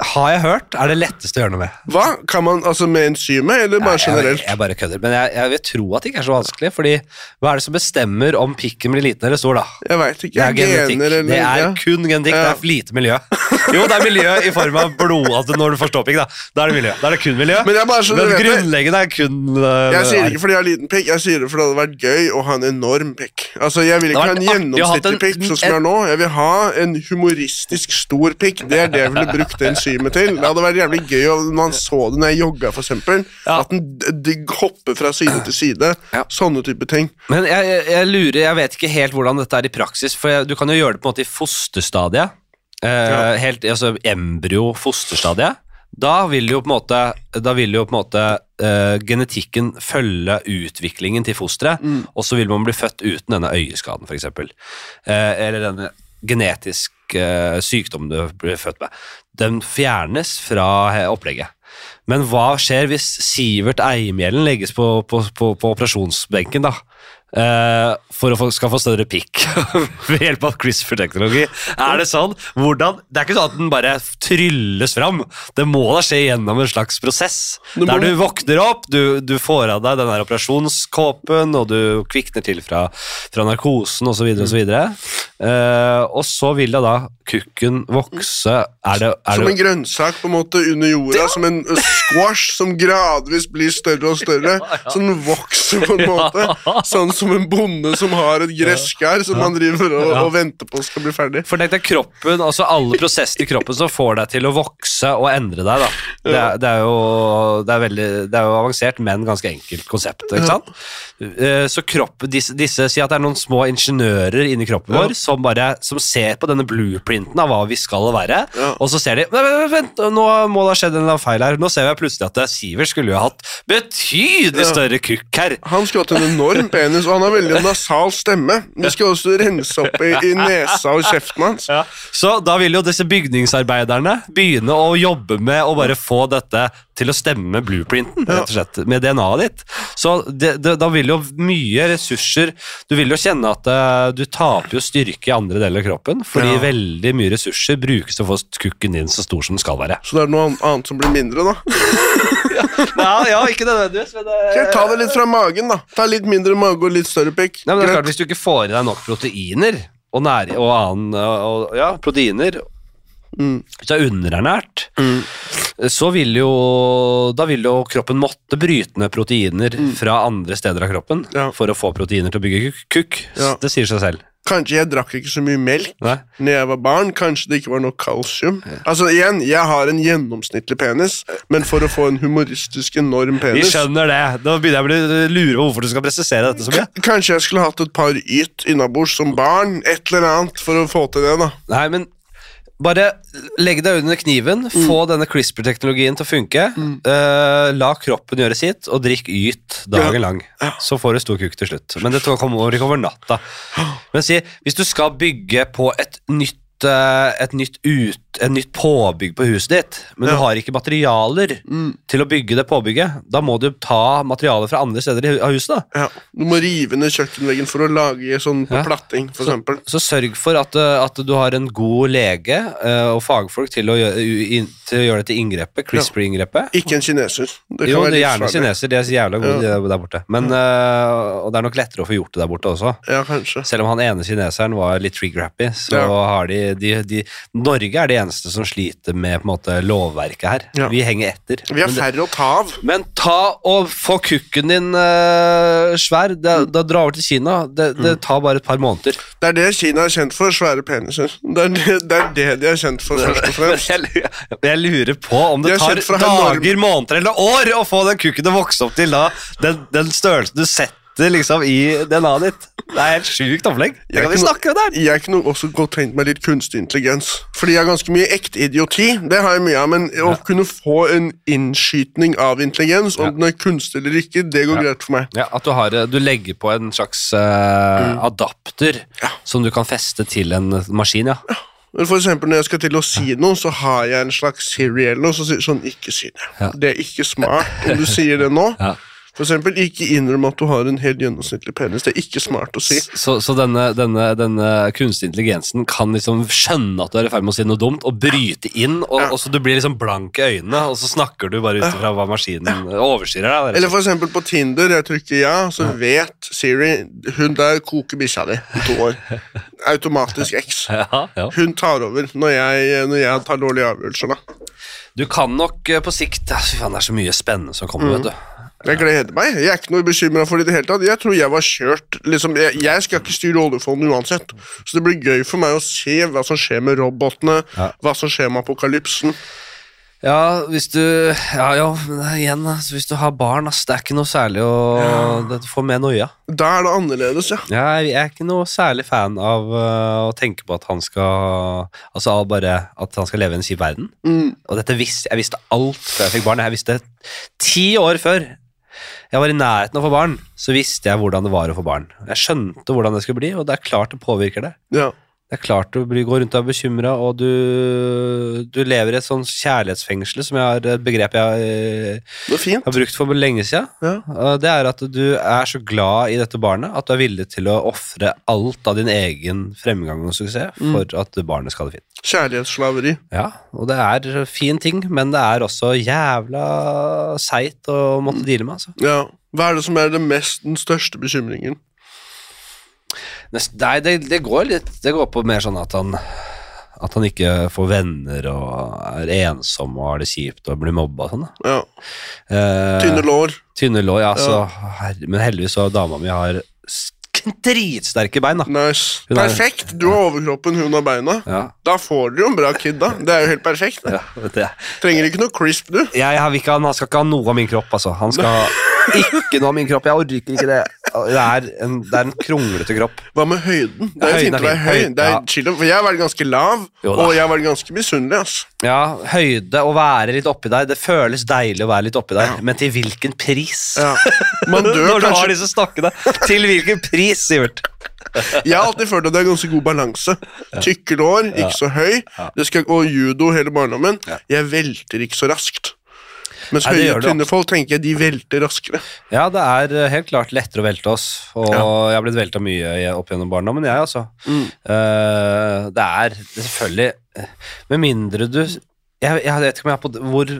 har jeg hørt, er det letteste å gjøre noe med. Hva? Kan man altså med enzymet, eller bare Nei, generelt? Jeg, jeg bare kødder, men jeg, jeg vil tro at det ikke er så vanskelig, fordi hva er det som bestemmer om pikken blir liten eller stor, da? Jeg vet ikke. Det er genetikk. Gener eller det er ja. kun genetikk, det er lite miljø. Jo, det er miljø i form av blod, altså når du får ståpikk, da. Da er det miljø. Da er det kun miljø. Men jeg bare så Men det. grunnleggende er kun uh, Jeg sier det ikke fordi jeg har liten pikk, jeg sier det fordi det hadde vært gøy å ha en enorm pikk. Altså, Jeg vil ikke ha en gjennomsnittlig en- pikk sånn som jeg har nå. Jeg vil ha en humoristisk stor pikk. Det er det jeg ville brukt det enzymet til. Det hadde vært jævlig gøy når man så det når jeg jogga, for eksempel. Ja. At den hopper fra side til side. Ja. Sånne type ting. Men jeg, jeg, lurer, jeg vet ikke helt hvordan dette er i praksis, for jeg, du kan jo gjøre det på en måte i fosterstadiet. Eh, Ja. Helt, altså embryo-fosterstadiet. Da vil jo på en måte, da vil jo på en måte eh, genetikken følge utviklingen til fosteret, Mm. og så vil man bli født uten denne øyeskaden, f.eks. Eh, eller denne genetisk eh, sykdommen du blir født med. Den fjernes fra opplegget. Men hva skjer hvis Sivert Eimhjellen legges på, på, på, på operasjonsbenken, da? Eh, for å få, skal få større pikk ved hjelp av CRISPR-teknologi. Er det sånn? Hvordan? Det er ikke sånn at den bare trylles fram. Det må da skje gjennom en slags prosess. Må- Der du våkner opp, du, du får av deg den operasjonskåpen, og du kvikner til fra, fra narkosen osv., så Uh, og så vil da da kukken vokse Er det, er Som en grønnsak på en måte under jorda, som en uh, squash som gradvis blir større og større. Så den vokser på en måte. Sånn som en bonde som har et gresskar som han driver og, og venter på skal bli ferdig. For tenk deg kroppen, altså alle prosessene i kroppen som får deg til å vokse og endre deg. da. Det er, det er, jo, det er, veldig, det er jo avansert, men ganske enkelt konsept. ikke sant? Eh, Så kropp, disse, disse sier at det er noen små ingeniører inni kroppen Ja. vår som, bare, som ser på denne blueprinten av hva vi skal være, Ja. og så ser de "Nei, Vent, vent, nå må det ha skjedd en eller annen feil her. Nå ser vi plutselig at Siver Sivert skulle jo ha hatt betydelig Ja. større kukk her. Han skulle hatt en enorm penis, og han har veldig nasal stemme. Vi skal også rense opp i, i nesa og kjeften hans. Så da vil jo disse bygningsarbeiderne begynne å jobbe med å bare få dette til å stemme blueprinten, rett og slett, med DNA-et ditt. Så det, det, da vil jo mye ressurser Du vil jo kjenne at uh, du taper jo styrke i andre deler av kroppen, fordi Ja. veldig mye ressurser brukes til å få kukken din så stor som den skal være. Så det er noe annet som blir mindre, da. Ja, ja ikke nødvendigvis, men Ok, ta det litt fra magen, da. Ta litt mindre mage og litt større pikk. Nei, men det er klart, Hvis du ikke får i deg nok proteiner og, næring, og annen og, ja, proteiner Mm. Hvis du er underernært, Mm. så vil jo Da vil jo kroppen måtte bryte ned proteiner Mm. fra andre steder av kroppen Ja. for å få proteiner til å bygge kukk. Ja. Det sier seg selv. Kanskje jeg drakk ikke så mye melk Nei? når jeg var barn. Kanskje det ikke var nok kalsium. Altså igjen, Jeg har en gjennomsnittlig penis, men for å få en humoristisk enorm penis Vi skjønner det. Da begynner jeg å bli lure på hvorfor du skal presisere dette så mye. Kanskje jeg skulle hatt et par yt innabords som barn, et eller annet, for å få til det, da. Nei, men bare legg deg under kniven, Mm. få denne CRISPR-teknologien til å funke. eh, la kroppen gjøre sitt, og drikk yt dagen Ja. lang. Så får du stor kuk til slutt. Men det kommer ikke over natta. Men si, hvis du skal bygge på et nytt et nytt, ut, et nytt påbygg på huset ditt, men Ja. du har ikke materialer Mm. til å bygge det påbygget, da må du ta materialer fra andre steder i- av huset. Ja, Du må rive ned kjøkkenveggen for å lage sånn på Ja. platting, for Så, eksempel. så sørg for at, eh, at du har en god lege uh, og fagfolk til å gjøre, til å gjøre dette inngrepet, CRISPR-inngrepet. Ikke en kineser. Det kan Jo, det er gjerne livsfarlig. kineser, de er så jævla gode de der borte. Men, uh, og det er nok lettere å få gjort det der borte også. Selv om han ene kineseren var litt trigger-happy, så har de, de, de Norge er de eneste som sliter med måte lovverket her. Ja. Vi henger etter. Vi har færre å ta av. Men ta og få kukken din uh, svær. Det, da dra over til Kina. Det, Mm. det tar bare et par måneder. Det er det Kina er kjent for, svære peniser. Det er det, det, er det de er kjent for, først og fremst. Jeg, lurer på om det tar dager, enorm... måneder eller år å få den kukken å vokse opp til da, den, den størrelsen du setter liksom i DNA-et ditt. Det er helt sjukt opplegg. Det Jeg kan vi snakke om der. Jeg kunne også godt tenkt meg litt kunstig intelligens. Fordi jeg har ganske mye ekte idioti, det har jeg mye av, men å kunne få en innskytning av intelligens, om Ja. den er kunstig eller ikke, det går Ja. greit for meg. Ja, At du, har, du legger på en slags eh, adapter som du kan feste til en maskin. ja. Men for eksempel når jeg skal til å si noe, så har jeg en slags Siri eller noe, så sier sånn, ikke si det. Ja. Det er ikke smart om du sier det nå. Ja. For eksempel, ikke innrøm at du har en helt gjennomsnittlig penis. Det er ikke smart å si. Så, så denne, denne, denne kunstige intelligensen kan liksom skjønne at du er i ferd med å si noe dumt, og bryte inn, og, Ja. og så du blir liksom blank i øynene, og så snakker du bare ut ifra hva maskinen overstyrer deg. Eller eksempel på Tinder, jeg trykker ja, så vet Siri Hun der koker bikkja di i to år. Automatisk X. Ja, ja. Hun tar over når jeg, når jeg tar dårlige avgjørelser, da. Du kan nok eh, på sikt Fy faen, det er så mye spennende som kommer, vet du. Jeg gleder meg. Jeg er ikke noe bekymra for det i det hele tatt. Jeg tror jeg var kjørt liksom, jeg, jeg skal ikke styre oljefondet uansett, så det blir gøy for meg å se hva som skjer med robotene, Ja. hva som skjer med apokalypsen. Ja, hvis du Ja, ja, men igjen, altså, hvis du har barn, ass, det er ikke noe særlig å ja. få med noia. Da er det annerledes, ja. Jeg er ikke noe særlig fan av uh, å tenke på at han skal Altså bare at han skal leve i en kjip verden. Mm. Og dette visste jeg visste alt før jeg fikk barn. Jeg visste ti år før jeg var i nærheten av å få barn, så visste jeg hvordan det var å få barn. Jeg skjønte hvordan det skulle bli, og det er klart det påvirker det. ja. Det er klart du blir, går rundt og er bekymra, og du, du lever i et sånn kjærlighetsfengsel, som jeg har, et begrep jeg fint. har brukt for lenge siden. Ja. Det er at du er så glad i dette barnet at du er villig til å ofre alt av din egen fremgang og suksess for at barnet skal ha det fint. Kjærlighetsslaveri. Ja, og det er fin ting, men det er også jævla seigt å måtte deale med, altså. Ja. Hva er det som er det mest, den største bekymringen? Nei, det, det går litt Det går på mer sånn at han at han ikke får venner og er ensom og har det kjipt og blir mobba og sånn. Ja. Eh, Tynne lår. Tynne lår, ja. Så, her, men heldigvis så dama mi har dritsterke bein, da. Nice. Er- Perfekt. Du har overkroppen, hun har beina. Ja. Da får dere jo en bra kid, da. Det er jo helt perfekt. Ja. Trenger ikke noe crisp, du. Jeg, jeg ikke, han skal ikke ha noe av min kropp, altså. Han skal ikke noe av min kropp. Jeg orker ikke det. Det er en, det er en kronglete kropp. Hva med høyden? Det er jo Høyden fint å være høy. Det er ja. chill, for jeg har vært ganske lav, Jo da. og jeg har vært ganske misunnelig. ass. Ja, høyde, å være litt oppi der. Det føles deilig å være litt oppi der, men til hvilken pris? Ja. Man dør Når du har kanskje disse stokkene. Til hvilken pris, Sivert? Jeg har alltid følt at det er ganske god balanse. Tykke lår, ikke så høy. Det skal, og judo hele barndommen. Jeg velter ikke så raskt. Mens Nei, høye, og tynne folk tenker jeg de velter raskere. Ja, det er eh, helt klart lettere å velte oss, og jeg har blitt velta mye opp gjennom barndommen, jeg, altså. Eh, det er selvfølgelig eh, Med mindre du jeg, jeg vet ikke pot hvor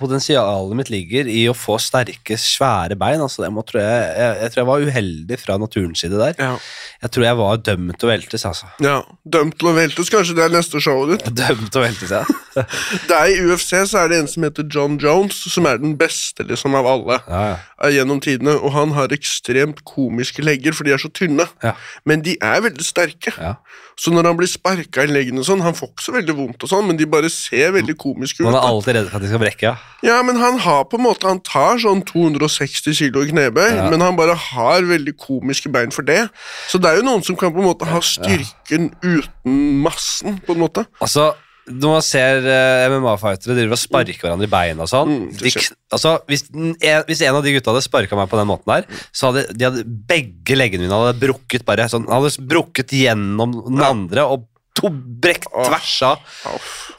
potensialet mitt ligger i å få sterke, svære bein. Altså, må, tror jeg, jeg, jeg tror jeg var uheldig fra naturens side der. Ja. Jeg tror jeg var dømt til å veltes, altså. ja. Dømt til å veltes, kanskje det er neste showet ditt. Dømt til å veltes, ja. Det er I UFC så er det en som heter John Jones, som er den beste liksom av alle ja, ja. eh, gjennom tidene. Og han har ekstremt komiske legger, for de er så tynne. Ja. Men de er veldig sterke. Ja. Så når han blir sparka i leggene og sånn, han får ikke så veldig vondt, og sånn, men de bare ser veldig komiske ut. Man er alltid redd for at de skal brekke, ja. Ja, men han har på en måte Han tar sånn 260 kilo i knebøy, Ja. men han bare har veldig komiske bein for det. Så det er jo noen som kan på en måte ha styrken uten massen, på en måte. Altså, når man ser uh, MMA-fightere driver og sparker hverandre i beina og sånn Mm, de, altså, hvis, en, hvis en av de gutta hadde sparka meg på den måten der, så hadde de hadde, begge leggene mine hadde brukket bare sånn, hadde brukket gjennom den andre og to brekt tvers av.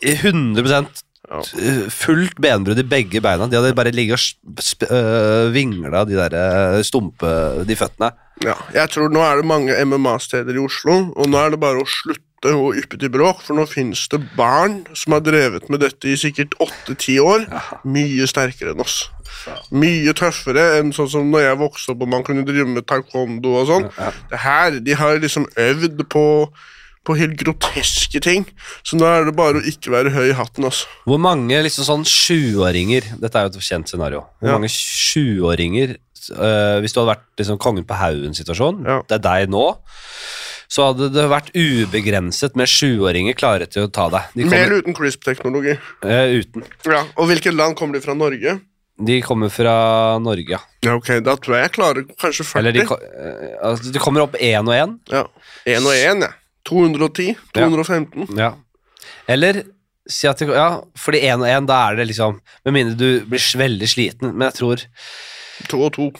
100 Ja. fullt benbrudd i begge beina. De hadde bare ligget og øh, vingla de der stumpe de føttene. Ja, jeg tror nå er det mange MMA-steder i Oslo, og nå er det bare å slutte å yppe til bråk, for nå finnes det barn som har drevet med dette i sikkert åtte-ti år, mye sterkere enn oss. Mye tøffere enn sånn som når jeg vokste opp og man kunne drive med taekwondo og sånn. Det her, De har liksom øvd på, på helt groteske ting, så nå er det bare å ikke være høy i hatten. altså. Hvor mange liksom sånn sjuåringer Dette er jo et kjent scenario. Hvor Ja. mange sjuåringer øh, Hvis du hadde vært liksom kongen på haugen-situasjon, Ja. det er deg nå, så hadde det vært ubegrenset med sjuåringer klare til å ta deg. De Med kommer, eller uten crisp-teknologi. øh, uten. Ja, Og hvilket land kommer de fra? Norge? De kommer fra Norge, ja. Ja, ok, Da tror jeg jeg klarer kanskje 40. Eller de, ko- øh, altså, de kommer opp én og én. Ja. Én og én, ja. 210, 215. Ja. Eller si at de, Ja, fordi én og én, da er det liksom Med mindre du blir s- veldig sliten, men jeg tror To og to.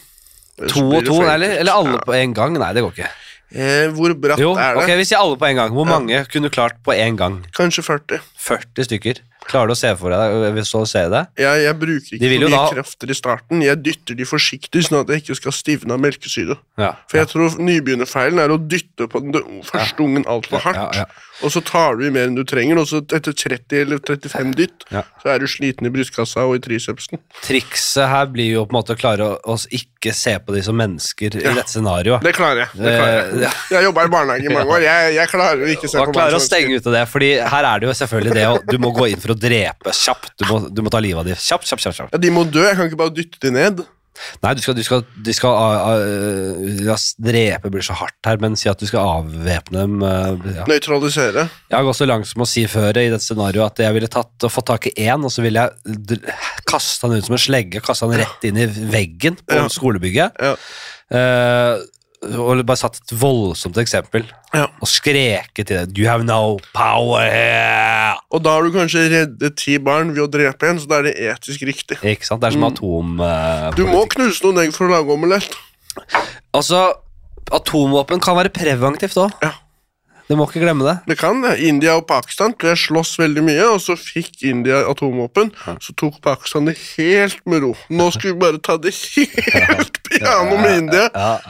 Ellers to blir og det to, for eller, eller alle Ja. på en gang. Nei, det går ikke. Eh, hvor bratt Jo, er det? ok, vi sier alle på en gang. Hvor mange kunne du klart på en gang? Kanskje 40. 40 stykker. Klarer du å se for deg hvis du ser det? Jeg, jeg bruker ikke for mye da- krefter i starten. Jeg dytter de forsiktig, sånn at jeg ikke skal stivne av melkesyre. Ja. For jeg tror nybegynnerfeilen er å dytte på den første ungen altfor hardt. Ja, ja. Og så tar du i mer enn du trenger, og så etter 30 eller 35 dytt, Ja. så er du sliten i brystkassa og i tricepsen. Trikset her blir jo på en måte å klare å, å ikke se på de som mennesker i dette scenarioet. Det klarer jeg. Det klarer jeg. Eh, ja. jeg jobba i barnehage i mange år. Jeg, jeg klarer å ikke se Og på klare å mennesker. stenge ut av det, Fordi her er det jo selvfølgelig det å Du må gå inn for å drepe kjapt. Du må, du må ta livet av dem kjapt, kjapt, kjapt. kjapt. Ja, De må dø, jeg kan ikke bare dytte de ned. Nei, du skal, du skal, du skal uh, uh, drepe blir så hardt her, men si at du skal avvæpne dem. uh, ja. Nøytralisere. Jeg har gått så langt som å si før i dette scenarioet at jeg ville tatt og fått tak i én, og så ville jeg kaste han ut som en slegge, kaste han rett inn i veggen på Ja. skolebygget. Ja. Og bare satt et voldsomt eksempel. Ja. Og skreket til det. You have no power here! Og da har du kanskje reddet ti barn ved å drepe en, så da er det etisk riktig. Ikke sant? Det er som Mm. atom... uh, Du må knuse noen egg for å lage omelett. Altså, atomvåpen kan være preventivt òg. Ja. Du må ikke glemme det. Det kan det. India og Pakistan jeg slåss veldig mye, og så fikk India atomvåpen. Så tok Pakistan det helt med ro. Nå skulle vi bare ta det helt piano med India.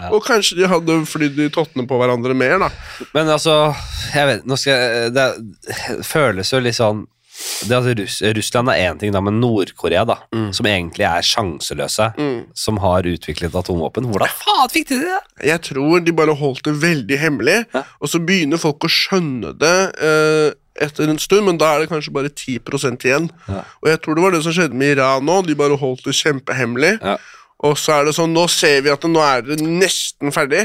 Og kanskje de hadde flydd i tottene på hverandre mer, da. Men altså, jeg vet nå skal jeg, Det føles jo litt sånn det at Russ, Russland er én ting, da, men Nord-Korea, da, som egentlig er sjanseløse, Mm. som har utviklet atomvåpen Hvordan faen fikk de det? Jeg tror de bare holdt det veldig hemmelig, Hæ? og så begynner folk å skjønne det eh, etter en stund, men da er det kanskje bare 10 igjen. Ja. Og jeg tror det var det som skjedde med Iran nå. De bare holdt det kjempehemmelig. Ja. Og så er det sånn, nå ser vi at det, nå er det nesten ferdig.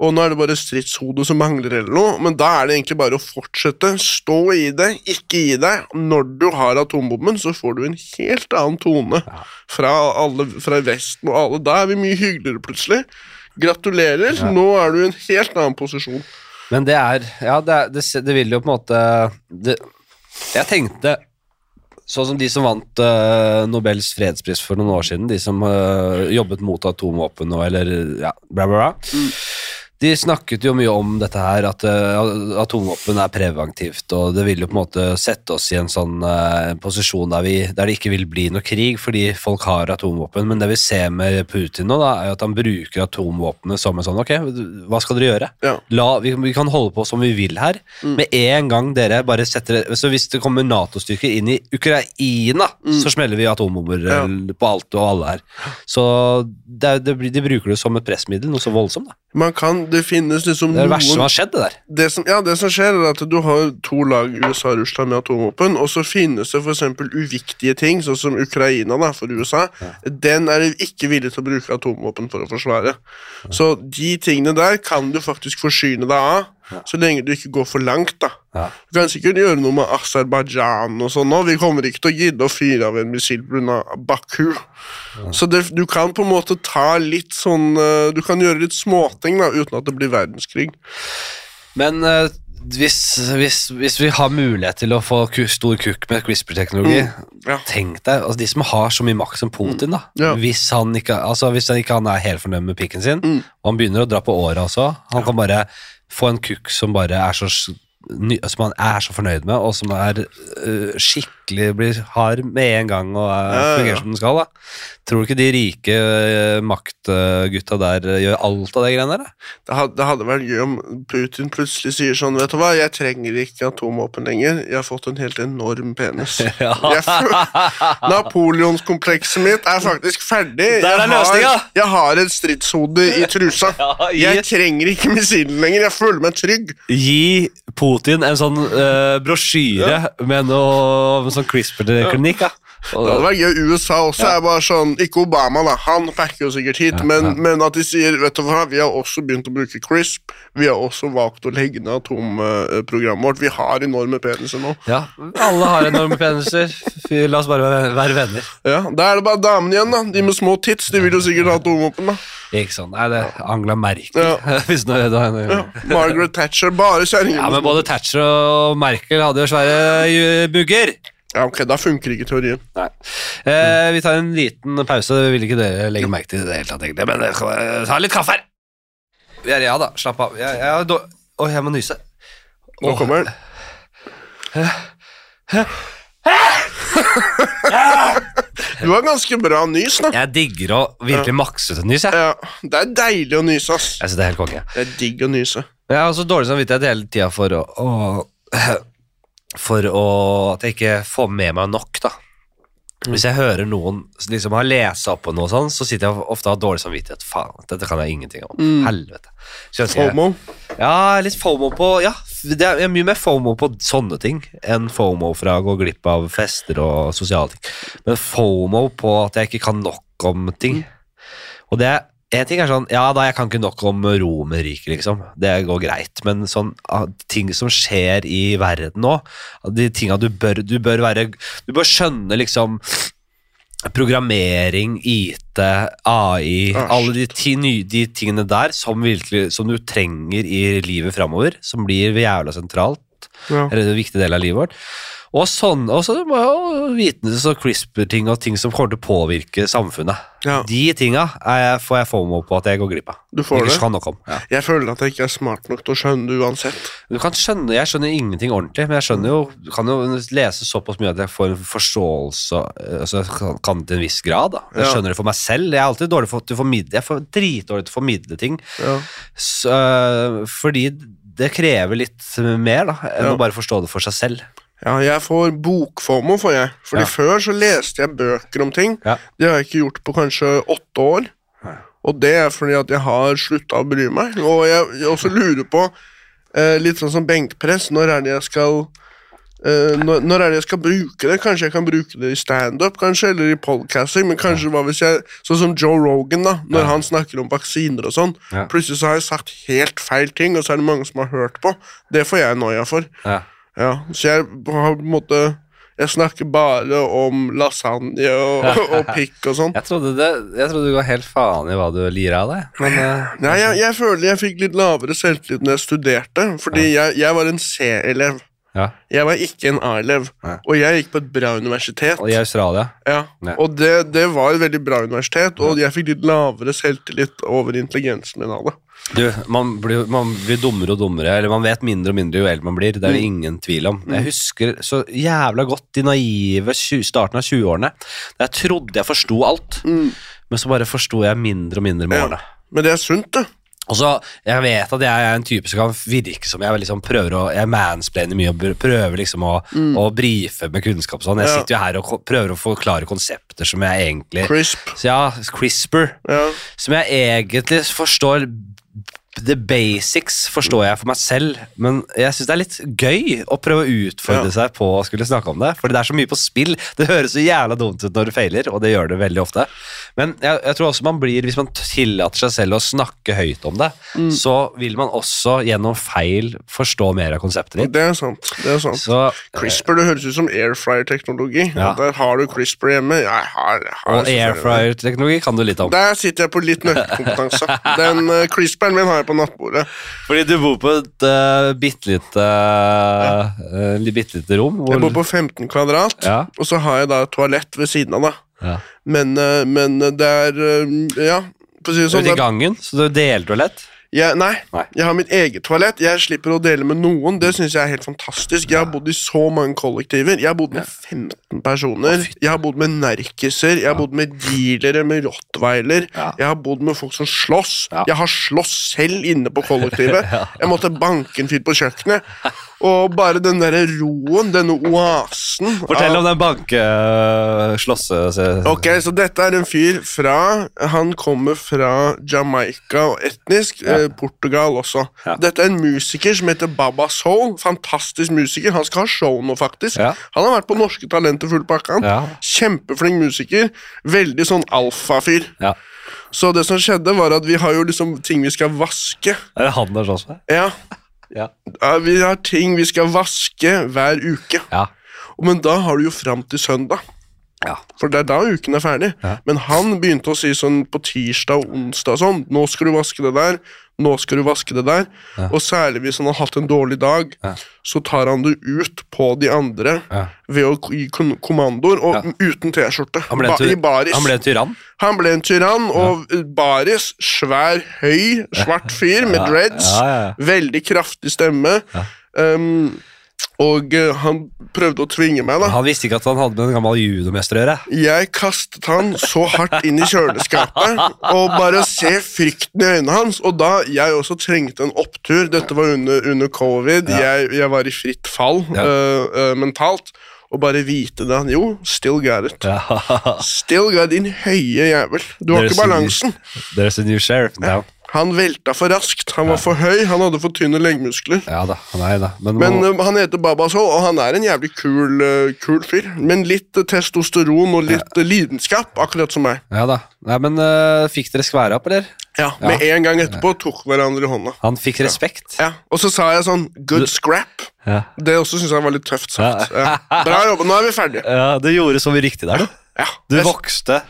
Og nå er det bare stridshodet som mangler eller noe, men da er det egentlig bare å fortsette. Stå i det, ikke gi deg. Når du har atombomben, så får du en helt annen tone fra alle fra Vesten og alle. Da er vi mye hyggeligere plutselig. Gratulerer, nå er du i en helt annen posisjon. Men det er Ja, det, er, det, det vil jo på en måte det, Jeg tenkte Sånn som de som vant uh, Nobels fredspris for noen år siden, de som uh, jobbet mot atomvåpen og eller ja, bla, bla, bla. De snakket jo mye om dette her, at uh, atomvåpen er preventivt, og det vil jo på en måte sette oss i en sånn uh, posisjon der, vi, der det ikke vil bli noe krig fordi folk har atomvåpen. Men det vi ser med Putin nå, da, er jo at han bruker atomvåpenet som en sånn Ok, hva skal dere gjøre? Ja. La, vi, vi kan holde på som vi vil her. Med en gang dere bare setter Så hvis det kommer Nato-styrker inn i Ukraina, så smeller vi atombomber Ja. eh, på alt og alle her. Så det, det, de bruker det som et pressmiddel, noe så voldsomt. da. Man kan, Det finnes liksom Det er det verste som har skjedd, det der. det som, ja, det som skjer, er at du har to lag, USA og Russland, med atomvåpen, og så finnes det f.eks. uviktige ting, sånn som Ukraina da, for USA. Den er de ikke villig til å bruke atomvåpen for å forsvare. Så de tingene der kan du faktisk forsyne deg av, så lenge du ikke går for langt. da. Ja. Du kan sikkert gjøre noe med Aserbajdsjan og sånn. Vi kommer ikke til å gidde å fyre av en missil pga. Baku. Så det, du kan på en måte ta litt sånn eh, Du kan gjøre litt småting da, uten at det blir verdenskrig. Men eh, hvis, hvis, hvis vi har mulighet til å få stor kukk med CRISPR-teknologi Ja. Tenk deg, altså De som har så mye makt som Putin, da Ja. hvis, han ikke, altså, hvis han ikke han er helt fornøyd med pikken sin, Mm. og han begynner å dra på året også Han kan bare få en kukk som bare er så som han er så fornøyd med, og som er uh, skikkelig blir hard med en gang og er, Ja, ja, ja. fungerer som den skal. da Tror du ikke de rike øh, maktgutta der øh, gjør alt av det greiene der? da? Det hadde, det hadde vært gøy om Putin plutselig sier sånn Vet du hva, jeg trenger ikke atomvåpen lenger. Jeg har fått en helt enorm penis. Ja. Napoleonskomplekset mitt er faktisk ferdig. Er Jeg har, jeg har et stridshode i trusa. Jeg trenger ikke missilen lenger. Jeg føler meg trygg. Gi Putin en sånn øh, brosjyre med noe sånn CRISPR-klinikk. Ja. Det hadde vært gøy. USA også er bare sånn Ikke Obama, da. Han packer jo sikkert hit. men, men at de sier Vet du hva, vi har også begynt å bruke CRISP. Vi har også valgt å legge ned atomprogrammet vårt. Vi har enorme peniser nå. ja, alle har enorme peniser. La oss bare være, venner. Ja, Da er det bare damene igjen, da. De med små tits. De vil jo sikkert ha atomvåpen, da. Ikke sånn. Nei, det er Angela Merkel. Ja. Hvis nå, da, Ja. Margaret Thatcher. Bare kjerringer. Ja, men både Thatcher og Merkel hadde jo svære øh, bugger. Ja, ok, Da funker ikke teorien. Nei. Eh, vi tar en liten pause. Vil ikke dere legge merke til det hele tatt, egentlig. Men eh, ta litt kaffe her. Er, ja da, slapp av. Jeg, jeg, har dår- Å, jeg må nyse. Nå kommer den. Du har ganske bra nys, da. Jeg digger å virkelig makse ut et nys, jeg. Ja, Det er deilig å nyse, ass. Jeg synes det er helt konge. Det er digg å nyse. Jeg har også dårlig samvittighet hele tida for å, å For å At jeg ikke får med meg nok, da. Hvis jeg hører noen liksom har lest opp på noe sånn, så sitter jeg ofte og har dårlig samvittighet. Faen, dette kan jeg ingenting om. Helvete. Så jeg FOMO. Ja, litt FOMO på Ja, det er mye mer FOMO på sånne ting enn FOMO fra å gå glipp av fester og sosiale ting. Men FOMO på at jeg ikke kan nok om ting. Og det en ting er sånn Ja, da jeg kan ikke nok om Romerriket, liksom. Det går greit. Men sånn ah, ting som skjer i verden nå, de tinga du bør Du bør være Du bør skjønne liksom Programmering, IT, AI Ah, Alle de, ti, de tingene der som, virkelig, som du trenger i livet framover, som blir jævla sentralt. Ja. Eller en viktig del av livet vårt. Og sånn, og så må jo vitnes og CRISPR-ting og ting som kommer til å påvirke samfunnet. Ja. De tinga får jeg, får jeg FOMO på at jeg går glipp av. Du får Ikke det? Ja. Jeg føler at jeg ikke er smart nok til å skjønne det uansett. Du kan skjønne, Jeg skjønner ingenting ordentlig, men jeg skjønner jo, du kan jo lese såpass mye at jeg får en forståelse eh, altså jeg kan- til en viss grad. da. Jeg skjønner det for meg selv. Jeg er alltid dårlig for, til å formidle, jeg er dritdårlig til å formidle ting. Ja. Så, øh, fordi det krever litt mer da, enn Ja. å bare forstå det for seg selv. Ja, jeg får bokformo, får jeg. Fordi Ja. før så leste jeg bøker om ting. Ja. Det har jeg ikke gjort på kanskje åtte år. Og det er fordi at jeg har slutta å bry meg. Og jeg, jeg også lurer på, eh, litt sånn som benkpress, når er det jeg skal eh, når, når er det jeg skal bruke det? Kanskje jeg kan bruke det i standup, kanskje, eller i podcasting, men kanskje hva hvis jeg Sånn som Joe Rogan, da, når han snakker om vaksiner og sånn. Plutselig så har jeg sagt helt feil ting, og så er det mange som har hørt på. Det får jeg noia for. Ja. Ja, så jeg har på en måte Jeg snakker bare om lasagne og, og pikk og sånn. Jeg, trodde jeg trodde du ga helt faen i hva du lirer av deg. Men eh, Nei, jeg, jeg føler jeg fikk litt lavere selvtillit når jeg studerte, fordi jeg, jeg var en C-elev. Ja. Jeg var ikke en A-elev, Nei. og jeg gikk på et bra universitet. Og i Australia Ja, Ja. Og det, det var et veldig bra universitet, og jeg fikk litt lavere selvtillit over intelligensen min av det. Du, man blir, man blir dummere og dummere, eller man vet mindre og mindre jo eldre man blir. Det er Mm. det ingen tvil om. Jeg husker så jævla godt de naive tju- starten av 20-årene. Da jeg trodde jeg forsto alt, men så bare forsto jeg mindre og mindre med Mm. Ja. årene. Men det er sunt, det. Og Jeg vet at jeg er en type som kan virke som jeg liksom prøver å Jeg mansplainer mye og prøver liksom å, å brife med kunnskap sånn. Jeg Mm. Ja. sitter jo her og prøver å forklare konsepter som jeg egentlig Crisp. så ja, CRISPR Ja. som jeg egentlig forstår The basics forstår jeg for meg selv, men jeg syns det er litt gøy å prøve å utfordre Ja. seg på å skulle snakke om det. Fordi det er så mye på spill. Det høres så jævla dumt ut når du feiler, og det gjør det veldig ofte. Men jeg, jeg tror også man blir, hvis man tillater seg selv å snakke høyt om det, Mm. så vil man også gjennom feil forstå mer av konseptet ditt. Det er sant. det er sant. Så, CRISPR det høres ut som airfryer-teknologi. Ja. Der har du CRISPR hjemme. Jeg har, jeg har og airfryer-teknologi kan du litt om. Der sitter jeg på litt nøkkelkompetanse. Den uh, CRISPR-en min har jeg på nattbordet. Fordi du bor på et uh, bitte lite uh, lite rom. Hvor, Jeg bor på 15 kvadrat, Ja. og så har jeg da et toalett ved siden av. da. ja. Men, eh, men det er Ja, for å si det sånn. Ute i gangen, så du deler toalett? Jeg, nei, Nei. jeg har mitt eget toalett. Jeg slipper å dele med noen. Det syns jeg er helt fantastisk. Jeg har bodd i så mange kollektiver. Jeg har bodd med 15 personer. Jeg har bodd med narkiser. Jeg har bodd med dealere med rottweiler. Jeg har bodd med folk som slåss. Jeg har slåss selv inne på kollektivet. Jeg måtte banke en fyr på kjøkkenet. Og bare den derre roen, denne oasen Fortell om den bankeslåsse... Ok, så dette er en fyr fra Han kommer fra Jamaica og etnisk. Ja. Eh, Portugal også. Ja. Dette er en musiker som heter Baba Soul. Fantastisk musiker. Han skal ha show nå, faktisk. Ja. Han har vært på Norske Talenter full pakke. Kjempeflink musiker. Veldig sånn alfafyr. ja. Så det som skjedde, var at vi har jo liksom ting vi skal vaske. Er det han der også? Ja, Ja. Vi har ting vi skal vaske hver uke. Ja. Men da har du jo fram til søndag. Ja. For det er da uken er ferdig. Ja. Men han begynte å si sånn på tirsdag og onsdag sånn Nå skal du vaske det der, nå skal du vaske det der. Ja. Og særlig hvis han har hatt en dårlig dag, så tar han det ut på de andre ved å gi kommandoer, og uten T-skjorte. Ba- I baris. han ble en tyrann? Han ble en tyrann, og baris, svær, høy, svart fyr med dreads. Veldig kraftig stemme. Um, og eh, han prøvde å tvinge meg, da. Han visste ikke at han hadde med en gammel judomester å gjøre. Jeg kastet han så hardt inn i kjøleskapet, og bare se frykten i øynene hans. Og da jeg også trengte en opptur, dette var under, under covid, Ja. jeg, jeg var i fritt fall Ja. uh, uh, mentalt, og bare vite det. Jo, still got it. Ja. Still got din høye jævel. Du har There's ikke balansen. There's a new sheriff now. Han velta for raskt. Han var for høy, han hadde for tynne leggmuskler. Ja da, nei da. Men, Men må, øh, han heter Babasol, og han er en jævlig kul, uh, kul fyr. Men litt uh, testosteron og litt lidenskap, akkurat som meg. ja da. Nei, men fikk dere skvære opp, eller? Ja, Med en gang etterpå tok hverandre i hånda. Han fikk respekt. Ja, Og så sa jeg sånn Good scrap. Ja. Det også syns jeg var litt tøft sagt. Ja. Bra jobba, nå er vi ferdige. Ja, du gjorde så mye riktig der, du. Ja. Du vokste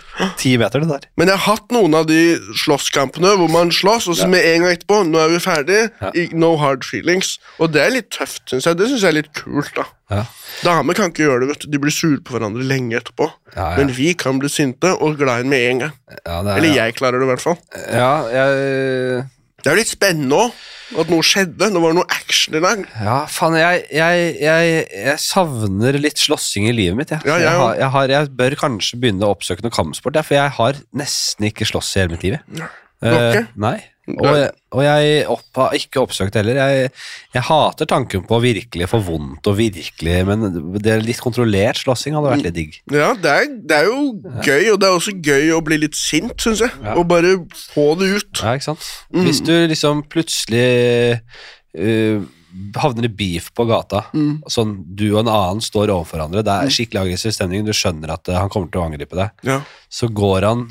ti meter, du der. Men jeg har hatt noen av de slåsskampene hvor man slåss, og så med en gang etterpå Nå er vi ferdige. Ja. No hard feelings. Og det er litt tøft, syns jeg. Det syns jeg er litt kult, da. Ja. Damer kan ikke gjøre det, vet du. De blir sure på hverandre lenge etterpå. Ja, ja. Men vi kan bli sinte og glad i den med en gang. Ja, er, Eller jeg klarer det, i hvert fall. Ja, jeg Det er jo litt spennende òg. At noe skjedde. Det var noe action i dag. Ja, faen, jeg, jeg, jeg, jeg savner litt slåssing i livet mitt. Ja, ja. jeg, har, har, jeg bør kanskje begynne å oppsøke noe kampsport, for jeg har nesten ikke slåss i hele mitt liv. Ja. Uh? Eh, nei. Og, og jeg opp, har ikke oppsøkt heller. Jeg, jeg hater tanken på virkelig få vondt og virkelig Men det er litt kontrollert slåssing hadde vært litt digg. Ja, det er, det er jo gøy, og det er også gøy å bli litt sint, syns jeg. Ja. Og bare få det ut. Ja, ikke sant? Mm. Hvis du liksom plutselig uh, havner i beef på gata, Mm. sånn du og en annen står overfor hverandre, det er skikkelig aggressiv stemning, du skjønner at eh, han kommer til å angripe deg, Ja. så går han,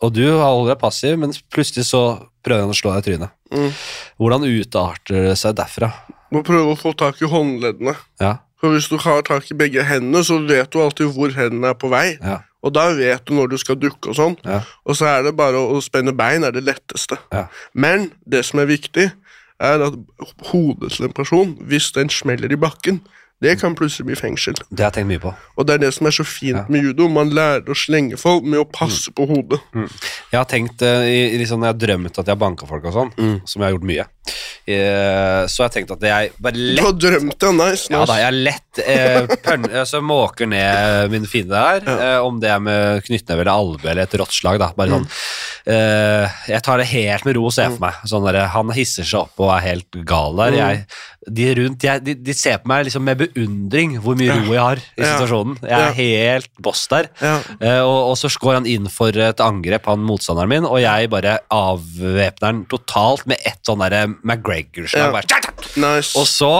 og du holder deg passiv, men plutselig så prøver han å slå deg i trynet. Mm. Hvordan utarter det seg derfra? Må prøve å få tak i håndleddene. Ja, For Hvis du har tak i begge hendene, så vet du alltid hvor hendene er på vei. ja, Og da vet du når du skal dukke og sånn. ja, Og så er det bare å, spenne bein er det letteste. ja. Men det som er viktig, er at hodet til en person, hvis den smeller i bakken, det kan plutselig bli fengsel. Det har jeg tenkt mye på. Og det er det som er så fint Ja. med judo. Man lærer å slenge folk med å passe på hodet. Jeg har tenkt, eh, liksom, når jeg har drømt at jeg har banka folk og sånn, Mm. som jeg har gjort mye, eh, så jeg tenkte at jeg bare Du lett har drømt det, nice. Ja da, jeg lett eh, pønn, altså, måker ned min fiende der, eh, om det er med knyttneve eller albue eller et rått slag. Da. Bare sånn, eh, jeg tar det helt med ro og ser for meg. Sånn der, han hisser seg opp og er helt gal der. Jeg, de rundt, jeg, de, de ser på meg liksom med beundring hvor mye ro jeg har i Ja. situasjonen. Jeg er helt boss der. Ja. Eh, og, og så går han inn for et angrep, han motstanderen min, og jeg bare avvæpner han totalt med ett sånn derre McGregor-slag. Ja. Nice. og så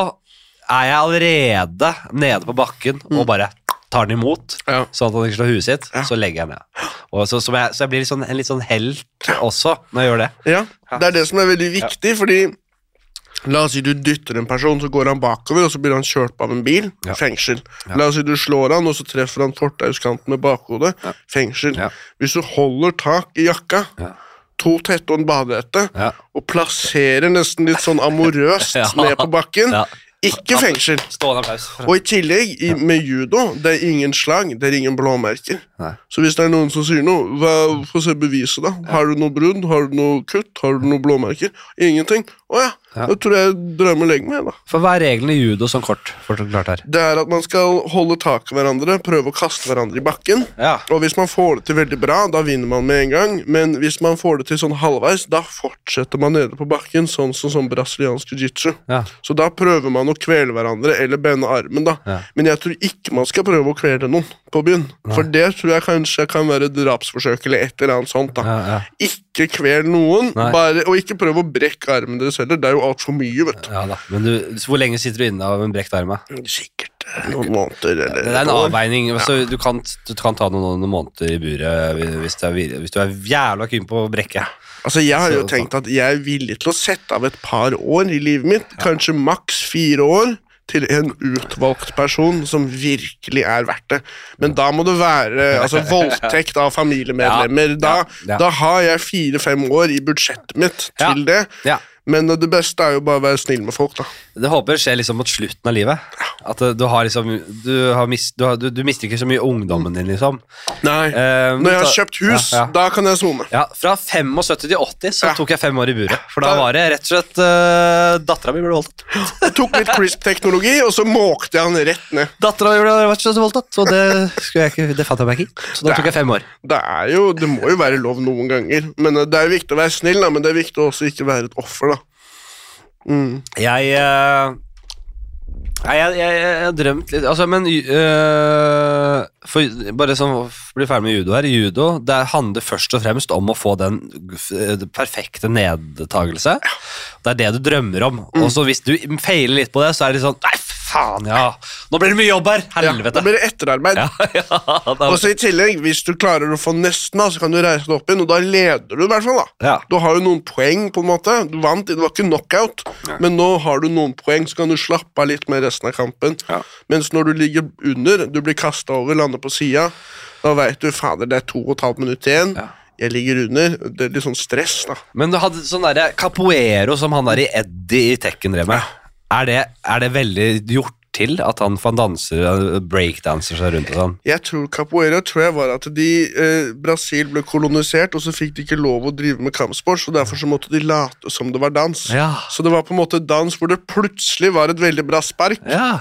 er jeg allerede nede på bakken og bare tar den imot, Mm. Ja. sånn at han ikke slår huet sitt. Ja. Så legger jeg ned. Og så, så, jeg, så jeg blir litt sånn, en litt sånn helt også når jeg gjør det. Ja, det er det som er veldig viktig, fordi La oss si du dytter en person, så går han bakover, og så blir han kjørt av en bil. Ja. Fengsel. Ja. La oss si du slår han, og så treffer han fortauskanten med bakhodet. Ja. Fengsel. Hvis du holder tak i jakka, Ja. To tette og en badehette, Ja. og plasserer nesten litt sånn amorøst Ja. ned på bakken, Ja. ikke fengsel. Stående applaus. Og i tillegg, i, med judo, det er ingen slag, det er ingen blåmerker. Nei. Så hvis det er noen som sier noe, hva, få se beviset, da. Har du noe brudd? Har du noe kutt? Har du noe blåmerker? Ingenting? Å ja, Ja. da tror jeg jeg drar med da. For hva er reglene i judo sånn kort? Forklart her. Det er at man skal holde tak i hverandre, prøve å kaste hverandre i bakken. Ja. Og hvis man får det til veldig bra, da vinner man med en gang. Men hvis man får det til sånn halvveis, da fortsetter man nede på bakken, sånn som sånn brasiliansk jiu-jitsu. Ja. Så da prøver man å kvele hverandre eller bende armen, da. Ja. Men jeg tror ikke man skal prøve å kvele noen på byen. For det tror jeg kanskje kan være drapsforsøk eller et eller annet sånt. da. Ja, ja. Ikke kvel noen, bare, og ikke prøv å brekke armen deres heller. Det er jo altfor mye, vet du. ja da. Men du, hvor lenge sitter du inne av en brekt arm? Sikkert eh, noen måneder eller Det er en avveining. Altså, du, kan, du kan ta noen, noen måneder i buret hvis, er, hvis du er jævla keen på å brekke. Altså, Jeg har jo tenkt at jeg er villig til å sette av et par år i livet mitt, kanskje maks fire år, til en utvalgt person som virkelig er verdt det. Men da må det være altså, voldtekt av familiemedlemmer. Da, da har jeg fire-fem år i budsjettet mitt til det. Men det beste er jo bare å være snill med folk, da. Det håper jeg skjer liksom mot slutten av livet. At eh, du har liksom Du, har mist, du, har, du, du mister ikke så mye ungdommen din, liksom. Nei. Eh, Når jeg har kjøpt hus, ja, ja. da kan jeg sone. Ja, Fra 75 til 80 så Ja. tok jeg fem år i buret. For da var det rett og slett uh, Dattera mi ble voldtatt. Jeg tok litt crisp-teknologi, og så måkte jeg han rett ned. Dattera mi ble rett og slett voldtatt, så det, jeg ikke, det fant jeg meg ikke. Så da tok jeg fem år. Det er jo, det må jo være lov noen ganger. Men eh, Det er jo viktig å være snill, da, men det er viktig også ikke være et offer. da. Mm. Jeg eh, jeg, jeg, jeg har drømt litt Altså, men øh, for, Bare sånn bli ferdig med judo her. Judo det handler først og fremst om å få den perfekte nedtagelse. Det er det du drømmer om. Og så hvis du feiler litt på det, så er det sånn Nei, faen, ja! Nå blir det mye jobb her! Ja, nå blir det etterarbeid. Ja, ja, da, Og så I tillegg, hvis du klarer å få nesten, så kan du reise deg opp igjen, og da leder du. i hvert fall da. ja. Du har jo noen poeng, på en måte. Du vant, det var ikke knockout, men nå har du noen poeng, så kan du slappe av litt med resten av kampen. Ja. Mens når du ligger under, du blir kasta over, lander på sida, da veit du fader, det er to og et halvt minutt igjen. Ja. Jeg ligger under. Det er litt sånn stress, da. Men du hadde sånn derre capoeiro som han der i Eddie i Tekken drev med. Er det, er det veldig gjort til at han får danser breakdanser seg rundt og sånn? Jeg tror capoeira tror jeg var at de, eh, Brasil ble kolonisert, og så fikk de ikke lov å drive med kampsport, så derfor så måtte de late som det var dans. Ja. Så det var på en måte dans hvor det plutselig var et veldig bra spark. ja.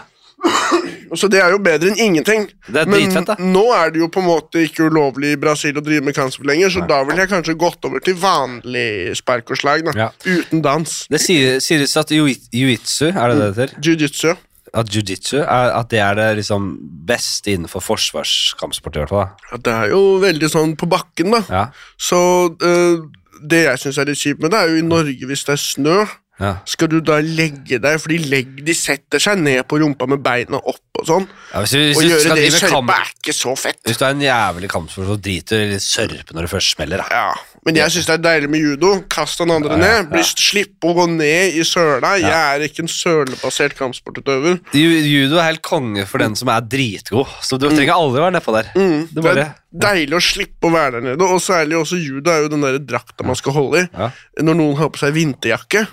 Så det er jo bedre enn ingenting. Det er Men dritfett, da. nå er det jo på en måte ikke ulovlig i Brasil å drive med kampsport lenger, så da ville jeg kanskje gått over til vanlig spark og slag, da. Ja. Uten dans. Det sier- sies at jiu- jiu-jitsu, er det det det heter? Jiu-jitsu. At jiu-jitsu er, at det er det liksom beste innenfor forsvarskampsport, i hvert fall. da. Ja, det er jo veldig sånn på bakken, da. Ja. Så eh, det jeg syns er litt kjipt med det, er jo i Norge hvis det er snø, Ja. skal du da legge deg For de, legger, de setter seg ned på rumpa med beina opp og sånn. Ja, hvis du, hvis du gjøre det i sørpe er ikke så fett. hvis du er en jævlig kampsport, så driter du i sørpe når det først smeller. Da. Ja, Men jeg syns det er deilig med judo. Kast den andre Ja, ned. Bli, Slippe å gå ned i søla. Jeg er ikke en sølebasert kampsportutøver. Ju- Judo er helt konge for den som er dritgod, så du trenger aldri være nedpå der. Mm, det bare, er deilig å slippe å være der nede. Og særlig også judo er jo den der drakta man skal holde i. Når noen har på seg vinterjakke.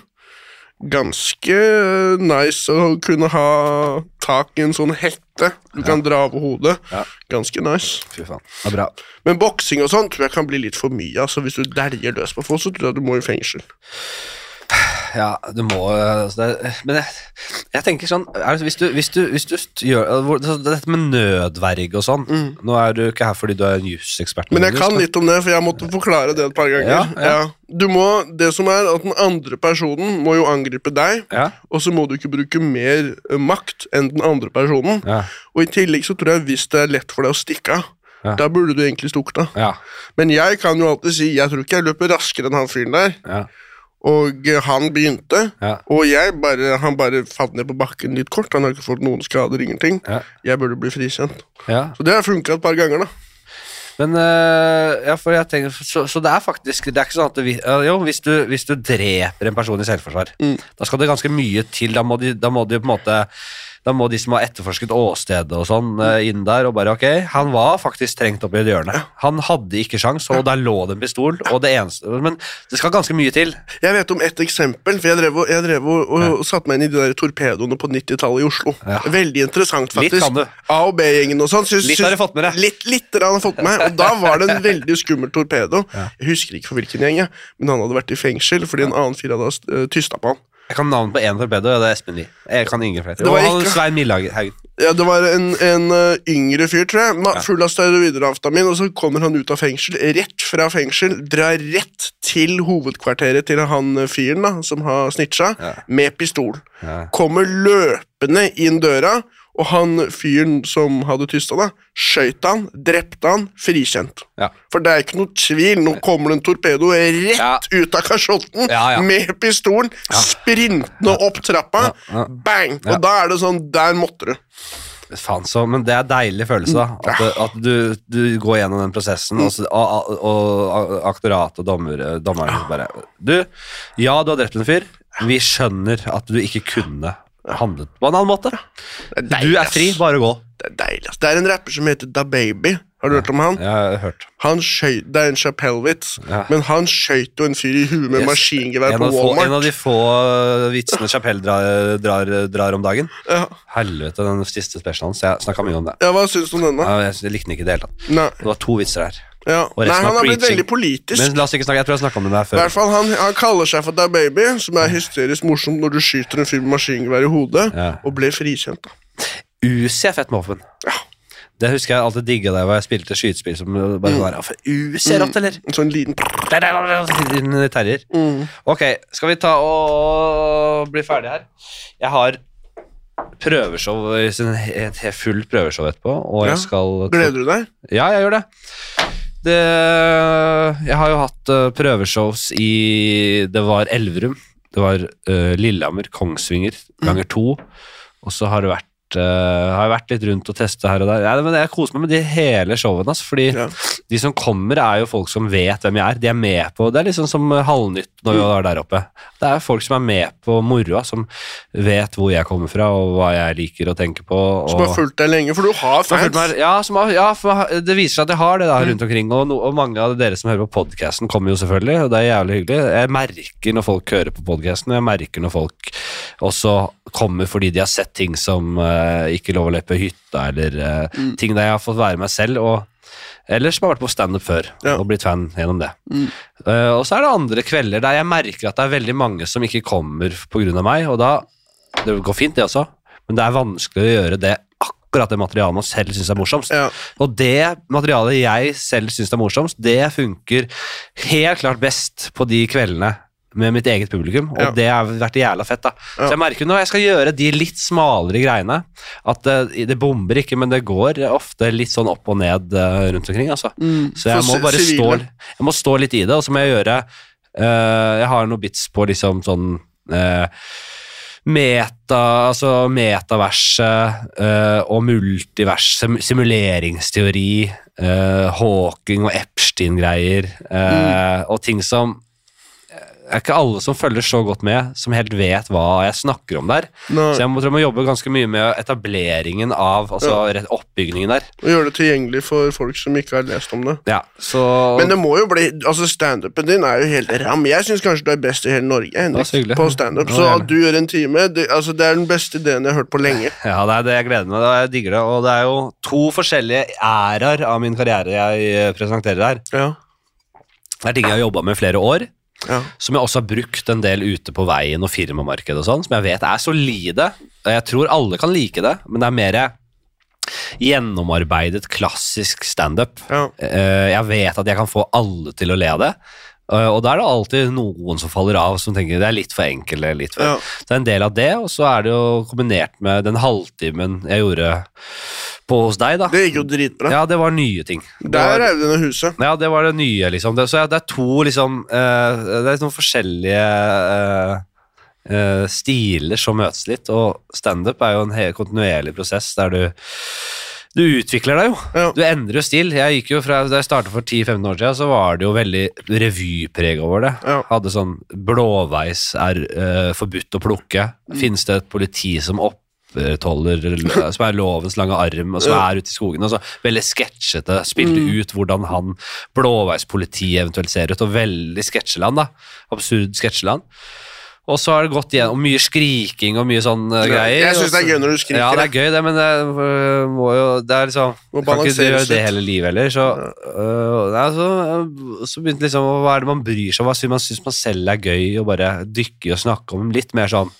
Ganske nice å kunne ha tak i en sånn hette du kan dra over hodet. Ja. Ganske nice. fy faen, det er bra. Men boksing og sånn tror jeg kan bli litt for mye. Altså Hvis du dæljer løs på folk, så tror jeg du må i fengsel. Ja, du må altså det, Men jeg, jeg tenker sånn det, hvis, du, hvis, du, hvis du gjør hvor- Dette med nødverge og sånn Nå er du ikke her fordi du er en jusekspert. Mm. Men jeg kan litt om det, for jeg måtte forklare det et par ganger. Ja, ja. Du må, Det som er at Den andre personen må jo angripe deg, Ja, og så må du ikke bruke mer eh, makt enn den andre personen. ja, Og i tillegg så tror jeg hvis det er lett for deg å stikke av, Ja. da burde du egentlig stukket av. ja, Men jeg kan jo alltid si jeg tror ikke jeg løper raskere enn han fyren der. ja, Og eh, han begynte, ja. og jeg bare, han bare falt ned på bakken litt kort. Han har ikke fått noen skader, ingenting. Ja. Jeg burde bli frikjent. ja. Så det har funka et par ganger, da. Men øh, ja, for jeg tenker, så, så det er faktisk Det er ikke sånn at det, Jo, hvis du, hvis du dreper en person i selvforsvar, Mm. da skal det ganske mye til. Da må de, da må de på en måte da må de som har etterforsket åstedet og sånn øh, inn der og bare ok, han var faktisk trengt opp i et hjørne. Han hadde ikke sjans, og der lå det en pistol, og det eneste Men det skal ganske mye til. Jeg vet om ett eksempel, for jeg drev, og, jeg drev og, og satte meg inn i de der torpedoene på 90-tallet i Oslo. Ja. Veldig interessant, faktisk. Litt kan du. A- og B-gjengen og sånn. Litt har du fått med deg. Litt, litt har jeg fått med meg, og da var det en veldig skummel torpedo. Jeg husker ikke for hvilken gjeng, jeg, men han hadde vært i fengsel fordi en annen fyr hadde uh, tysta på han. Jeg kan navnet på én torpedo, og det er Espen Lie. Jeg kan ingen flere. Det var ikke- Svein Millhaugen. Ja, Det var en, en uh, yngre fyr, tror jeg, full av steroider-amfetamin, og så kommer han ut av fengsel, rett fra fengsel, drar rett til hovedkvarteret til han uh, fyren da, som har snitcha, Ja. med pistol. Ja. Kommer løpende inn døra, og han fyren som hadde tysta da, skøyt han, drepte han, frikjent. Ja. For det er ikke noe tvil, nå kommer det en torpedo rett Ja. ut av kasjotten Ja, med pistolen, sprintende opp trappa, bang! Og da er det sånn, der måtte du. Faen så, men det er en deilig følelse, da. At, at du, du går gjennom den prosessen, og, og, og, aktoratet aktorat og dommer, dommeren bare Du, ja, du har drept en fyr. Vi skjønner at du ikke kunne handlet på en annen måte. Det deilig, Du er fri, bare gå. Det er deilig, ass. Det er en rapper som heter Da Baby. Har du hørt om han? Jeg har hørt. Han skjøt, Det er en Chapelle-vits, Ja. men han skjøt jo en fyr i huet med Yes. maskingevær på Walmart. få, en av de få uh, vitsene Chapelle drar, drar, drar om dagen. Ja. Helvete, den siste specialen Så Jeg snakka mye om det. ja, Hva syns du om denne? Ja, Jeg, jeg likte den ikke i det hele tatt. Det var to vitser her. Ja. Nei, han har blitt veldig politisk. Men la oss ikke snakke, Jeg tror jeg snakka om det der I før. hvert fall, han, han kaller seg for Da Baby, som er hysterisk morsomt når du skyter en fyr med maskingevær i hodet, Ja. og ble frikjent. da. Usi er fett med våpen. Ja. Det husker jeg alltid digga da jeg spilte skytespill som bare Mm. var Uzi er rått, eller? En sånn liten terrier. mm. Ok, skal vi ta og bli ferdig her? Jeg har prøveshow, et fullt prøveshow etterpå, og jeg skal Gleder du deg? Ja, jeg gjør det. Det jeg har jo hatt eh, prøveshows i Det var Elverum, det var uh, Lillehammer, Kongsvinger ganger to, og så har det vært har jeg vært litt rundt og testa her og der. Ja, men Jeg koser meg med de hele showene. Altså, fordi Ja. de som kommer, er jo folk som vet hvem jeg er. De er med på Det er liksom som Halvnytt når vi var der oppe. Det er folk som er med på moroa, som vet hvor jeg kommer fra, og hva jeg liker å tenke på. Og Som har fulgt deg lenge, for du har har fans. meg- ja, som har, ja, for det viser seg at jeg har det da rundt omkring, og, no, og mange av dere som hører på podcasten kommer jo selvfølgelig, og det er jævlig hyggelig. Jeg merker når folk hører på podcasten, og jeg merker når folk også kommer fordi de har sett ting som eh, ikke lov å løpe i hytta, eller mm. ting der jeg har fått være meg selv, og eller som har vært på standup før Ja. og blitt fan gjennom det. Mm. Eh, og så er det andre kvelder der jeg merker at det er veldig mange som ikke kommer pga. meg, og da Det går fint, det også, men det er vanskelig å gjøre det akkurat det materialet man selv syns er morsomst. Ja. Og det materialet jeg selv syns er morsomst, det funker helt klart best på de kveldene med mitt eget publikum, og Ja. det har vært jævla fett. da. Ja. Så jeg merker når jeg skal gjøre de litt smalere greiene, at det, det bomber ikke, men det går ofte litt sånn opp og ned eh, rundt omkring. altså. Mm. Så jeg må bare stå, jeg må stå litt i det, og så må jeg gjøre eh, Jeg har noen bits på liksom sånn eh, meta, altså metaverset eh, og multivers, simuleringsteori, eh, Hawking og Epstein-greier, mm. og ting som er ikke alle som følger så godt med, som helt vet hva jeg snakker om der. Nei. Så jeg må, tror jeg må jobbe ganske mye med etableringen av altså ja. oppbyggingen der. Og gjøre det tilgjengelig for folk som ikke har lest om det. Ja, så Men det må jo bli Altså standupen din er jo helt ram. Jeg syns kanskje du er best i hele Norge Henrik, på standup. Så at du gjør en time, det, altså, det er den beste ideen jeg har hørt på lenge. Ja, det er det jeg gleder meg til. Jeg digger det. Og det er jo to forskjellige æraer av min karriere jeg presenterer her. Ja, Det er ting jeg har jobba med i flere år, ja. som jeg også har brukt en del ute på veien og firmamarkedet og sånn, som jeg vet er solide. Og Jeg tror alle kan like det, men det er mer gjennomarbeidet, klassisk standup. ja. Eh, Jeg vet at jeg kan få alle til å le av det. Eh, Og da er det alltid noen som faller av, som tenker det er litt for enkelt. eller Litt for. Ja. Så det er en del av det, og så er det jo kombinert med den halvtimen jeg gjorde på hos deg. da. Det gikk jo dritbra. Ja, det var nye ting. Det Der var, du ned huset. ja, det var det nye, liksom. Det, så ja, det er to liksom eh, Det er noen forskjellige eh, eh, stiler som møtes litt, og standup er jo en kontinuerlig prosess der du du utvikler deg jo. Ja. Du endrer jo stil. Jeg gikk jo fra, Da jeg startet for 10-15 år siden, så var det jo veldig revypreg over det. Ja. Hadde sånn Blåveis er uh, forbudt å plukke. Mm. Finnes det et politi som opprettholder Som er lovens lange arm, og som Ja. er ute i skogen? Altså, veldig sketsjete. Spilte Mm. ut hvordan han blåveispolitiet eventuelt ser ut, og veldig sketsjeland, da. Absurd sketsjeland. Og så har det gått igjen, og mye skriking og mye sånn uh, greier. jeg synes det er gøy når du skriker, Ja, det er gøy, det, men det uh, må jo Det er liksom Må Kan ikke gjøre det hele livet heller. Så, uh, nei, så, øh, så begynte liksom Hva er det man bryr seg om? Hva syns man, synes man selv er gøy å bare dykke og snakke om? Litt mer sånn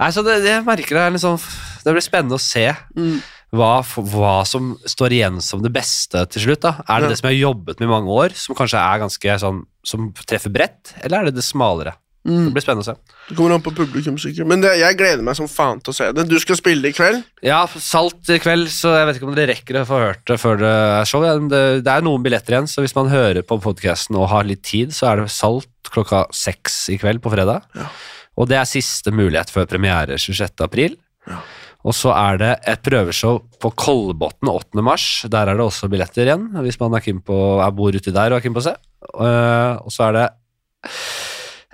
Nei, så det, det jeg merker det er litt sånn Det blir spennende å se Mm. hva, hva som står igjen som det beste til slutt. da Er det Ja. det som jeg har jobbet med i mange år, som kanskje er ganske sånn Som treffer bredt, eller er det det smalere? Det blir spennende å se. Det kommer an på publikum, sikkert. Men det, jeg gleder meg som faen til å se det. Du skal spille i kveld. Ja, salt i kveld, så jeg vet ikke om dere rekker å få hørt det før det er show. Det, det er noen billetter igjen, så hvis man hører på podkasten og har litt tid, så er det salt klokka seks i kveld på fredag. Ja. Og det er siste mulighet før premiere 26. april. Ja. Og så er det et prøveshow på Kolbotn 8. mars. Der er det også billetter igjen, hvis man er keen på, er bor uti der og er keen på å se. Eh, og så er det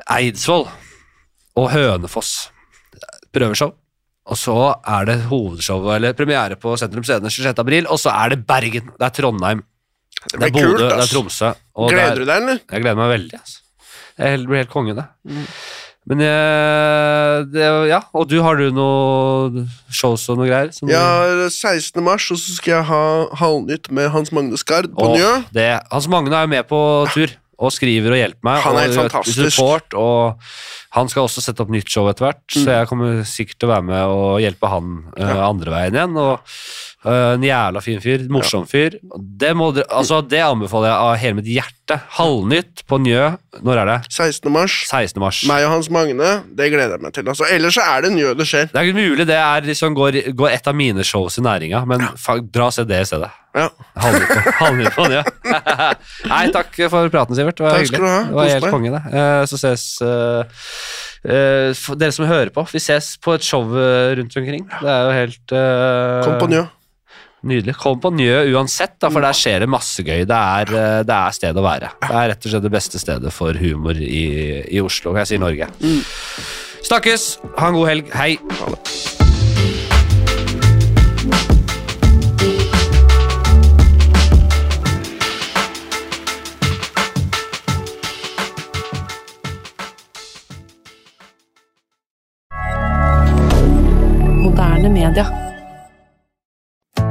Eidsvoll og Hønefoss prøveshow. Og så er det hovedshow, eller premiere på Sentrum Scene 26. april, og så er det Bergen, det er Trondheim, Det det er Bodø, kult, det er. Tromsø. Gleder er, du deg, eller? jeg gleder meg veldig. Altså. Jeg blir helt konge, det. Mm. Men eh, det, ja, og du, har du noe shows og noe greier? som Ja, 16. mars, og så skal jeg ha Halvnytt med Hans Magne Skard på Njø. Hans Magne er jo med på tur og skriver og hjelper meg. Han er helt og, fantastisk. Support, og han skal også sette opp nytt show etter hvert, så Mm. jeg kommer sikkert til å være med og hjelpe han eh, Ja. andre veien igjen. Og eh, en jævla fin fyr, morsom fyr. Det, må dere, altså, det anbefaler jeg av hele mitt hjerte. Halvnytt på Njø. Når er det? 16. mars. 16. mars. Meg og Hans Magne. Det gleder jeg meg til. Altså. Ellers så er det Njø det skjer. Det er ikke mulig det er liksom går, går et av mine shows i næringa, men fa- dra og se det i stedet. Ja. Halvnytt på, halvnytt på Njø. Nei, takk for praten, Sivert. Det var Takk hyggelig. skal du ha. Det var Kos helt meg. konge, det. Eh, Så ses eh, eh, for Dere som hører på, vi ses på et show eh, rundt omkring. Det er jo helt eh, Kom på Njø. Nydelig. Kom på Njø uansett, da, for der skjer det masse gøy. Det er, eh, det er sted å være. Det er rett og slett det beste stedet for humor i, i Oslo. Jeg sier Norge. Mm. Snakkes! Ha en god helg. Hei! Ha det. Moderne media.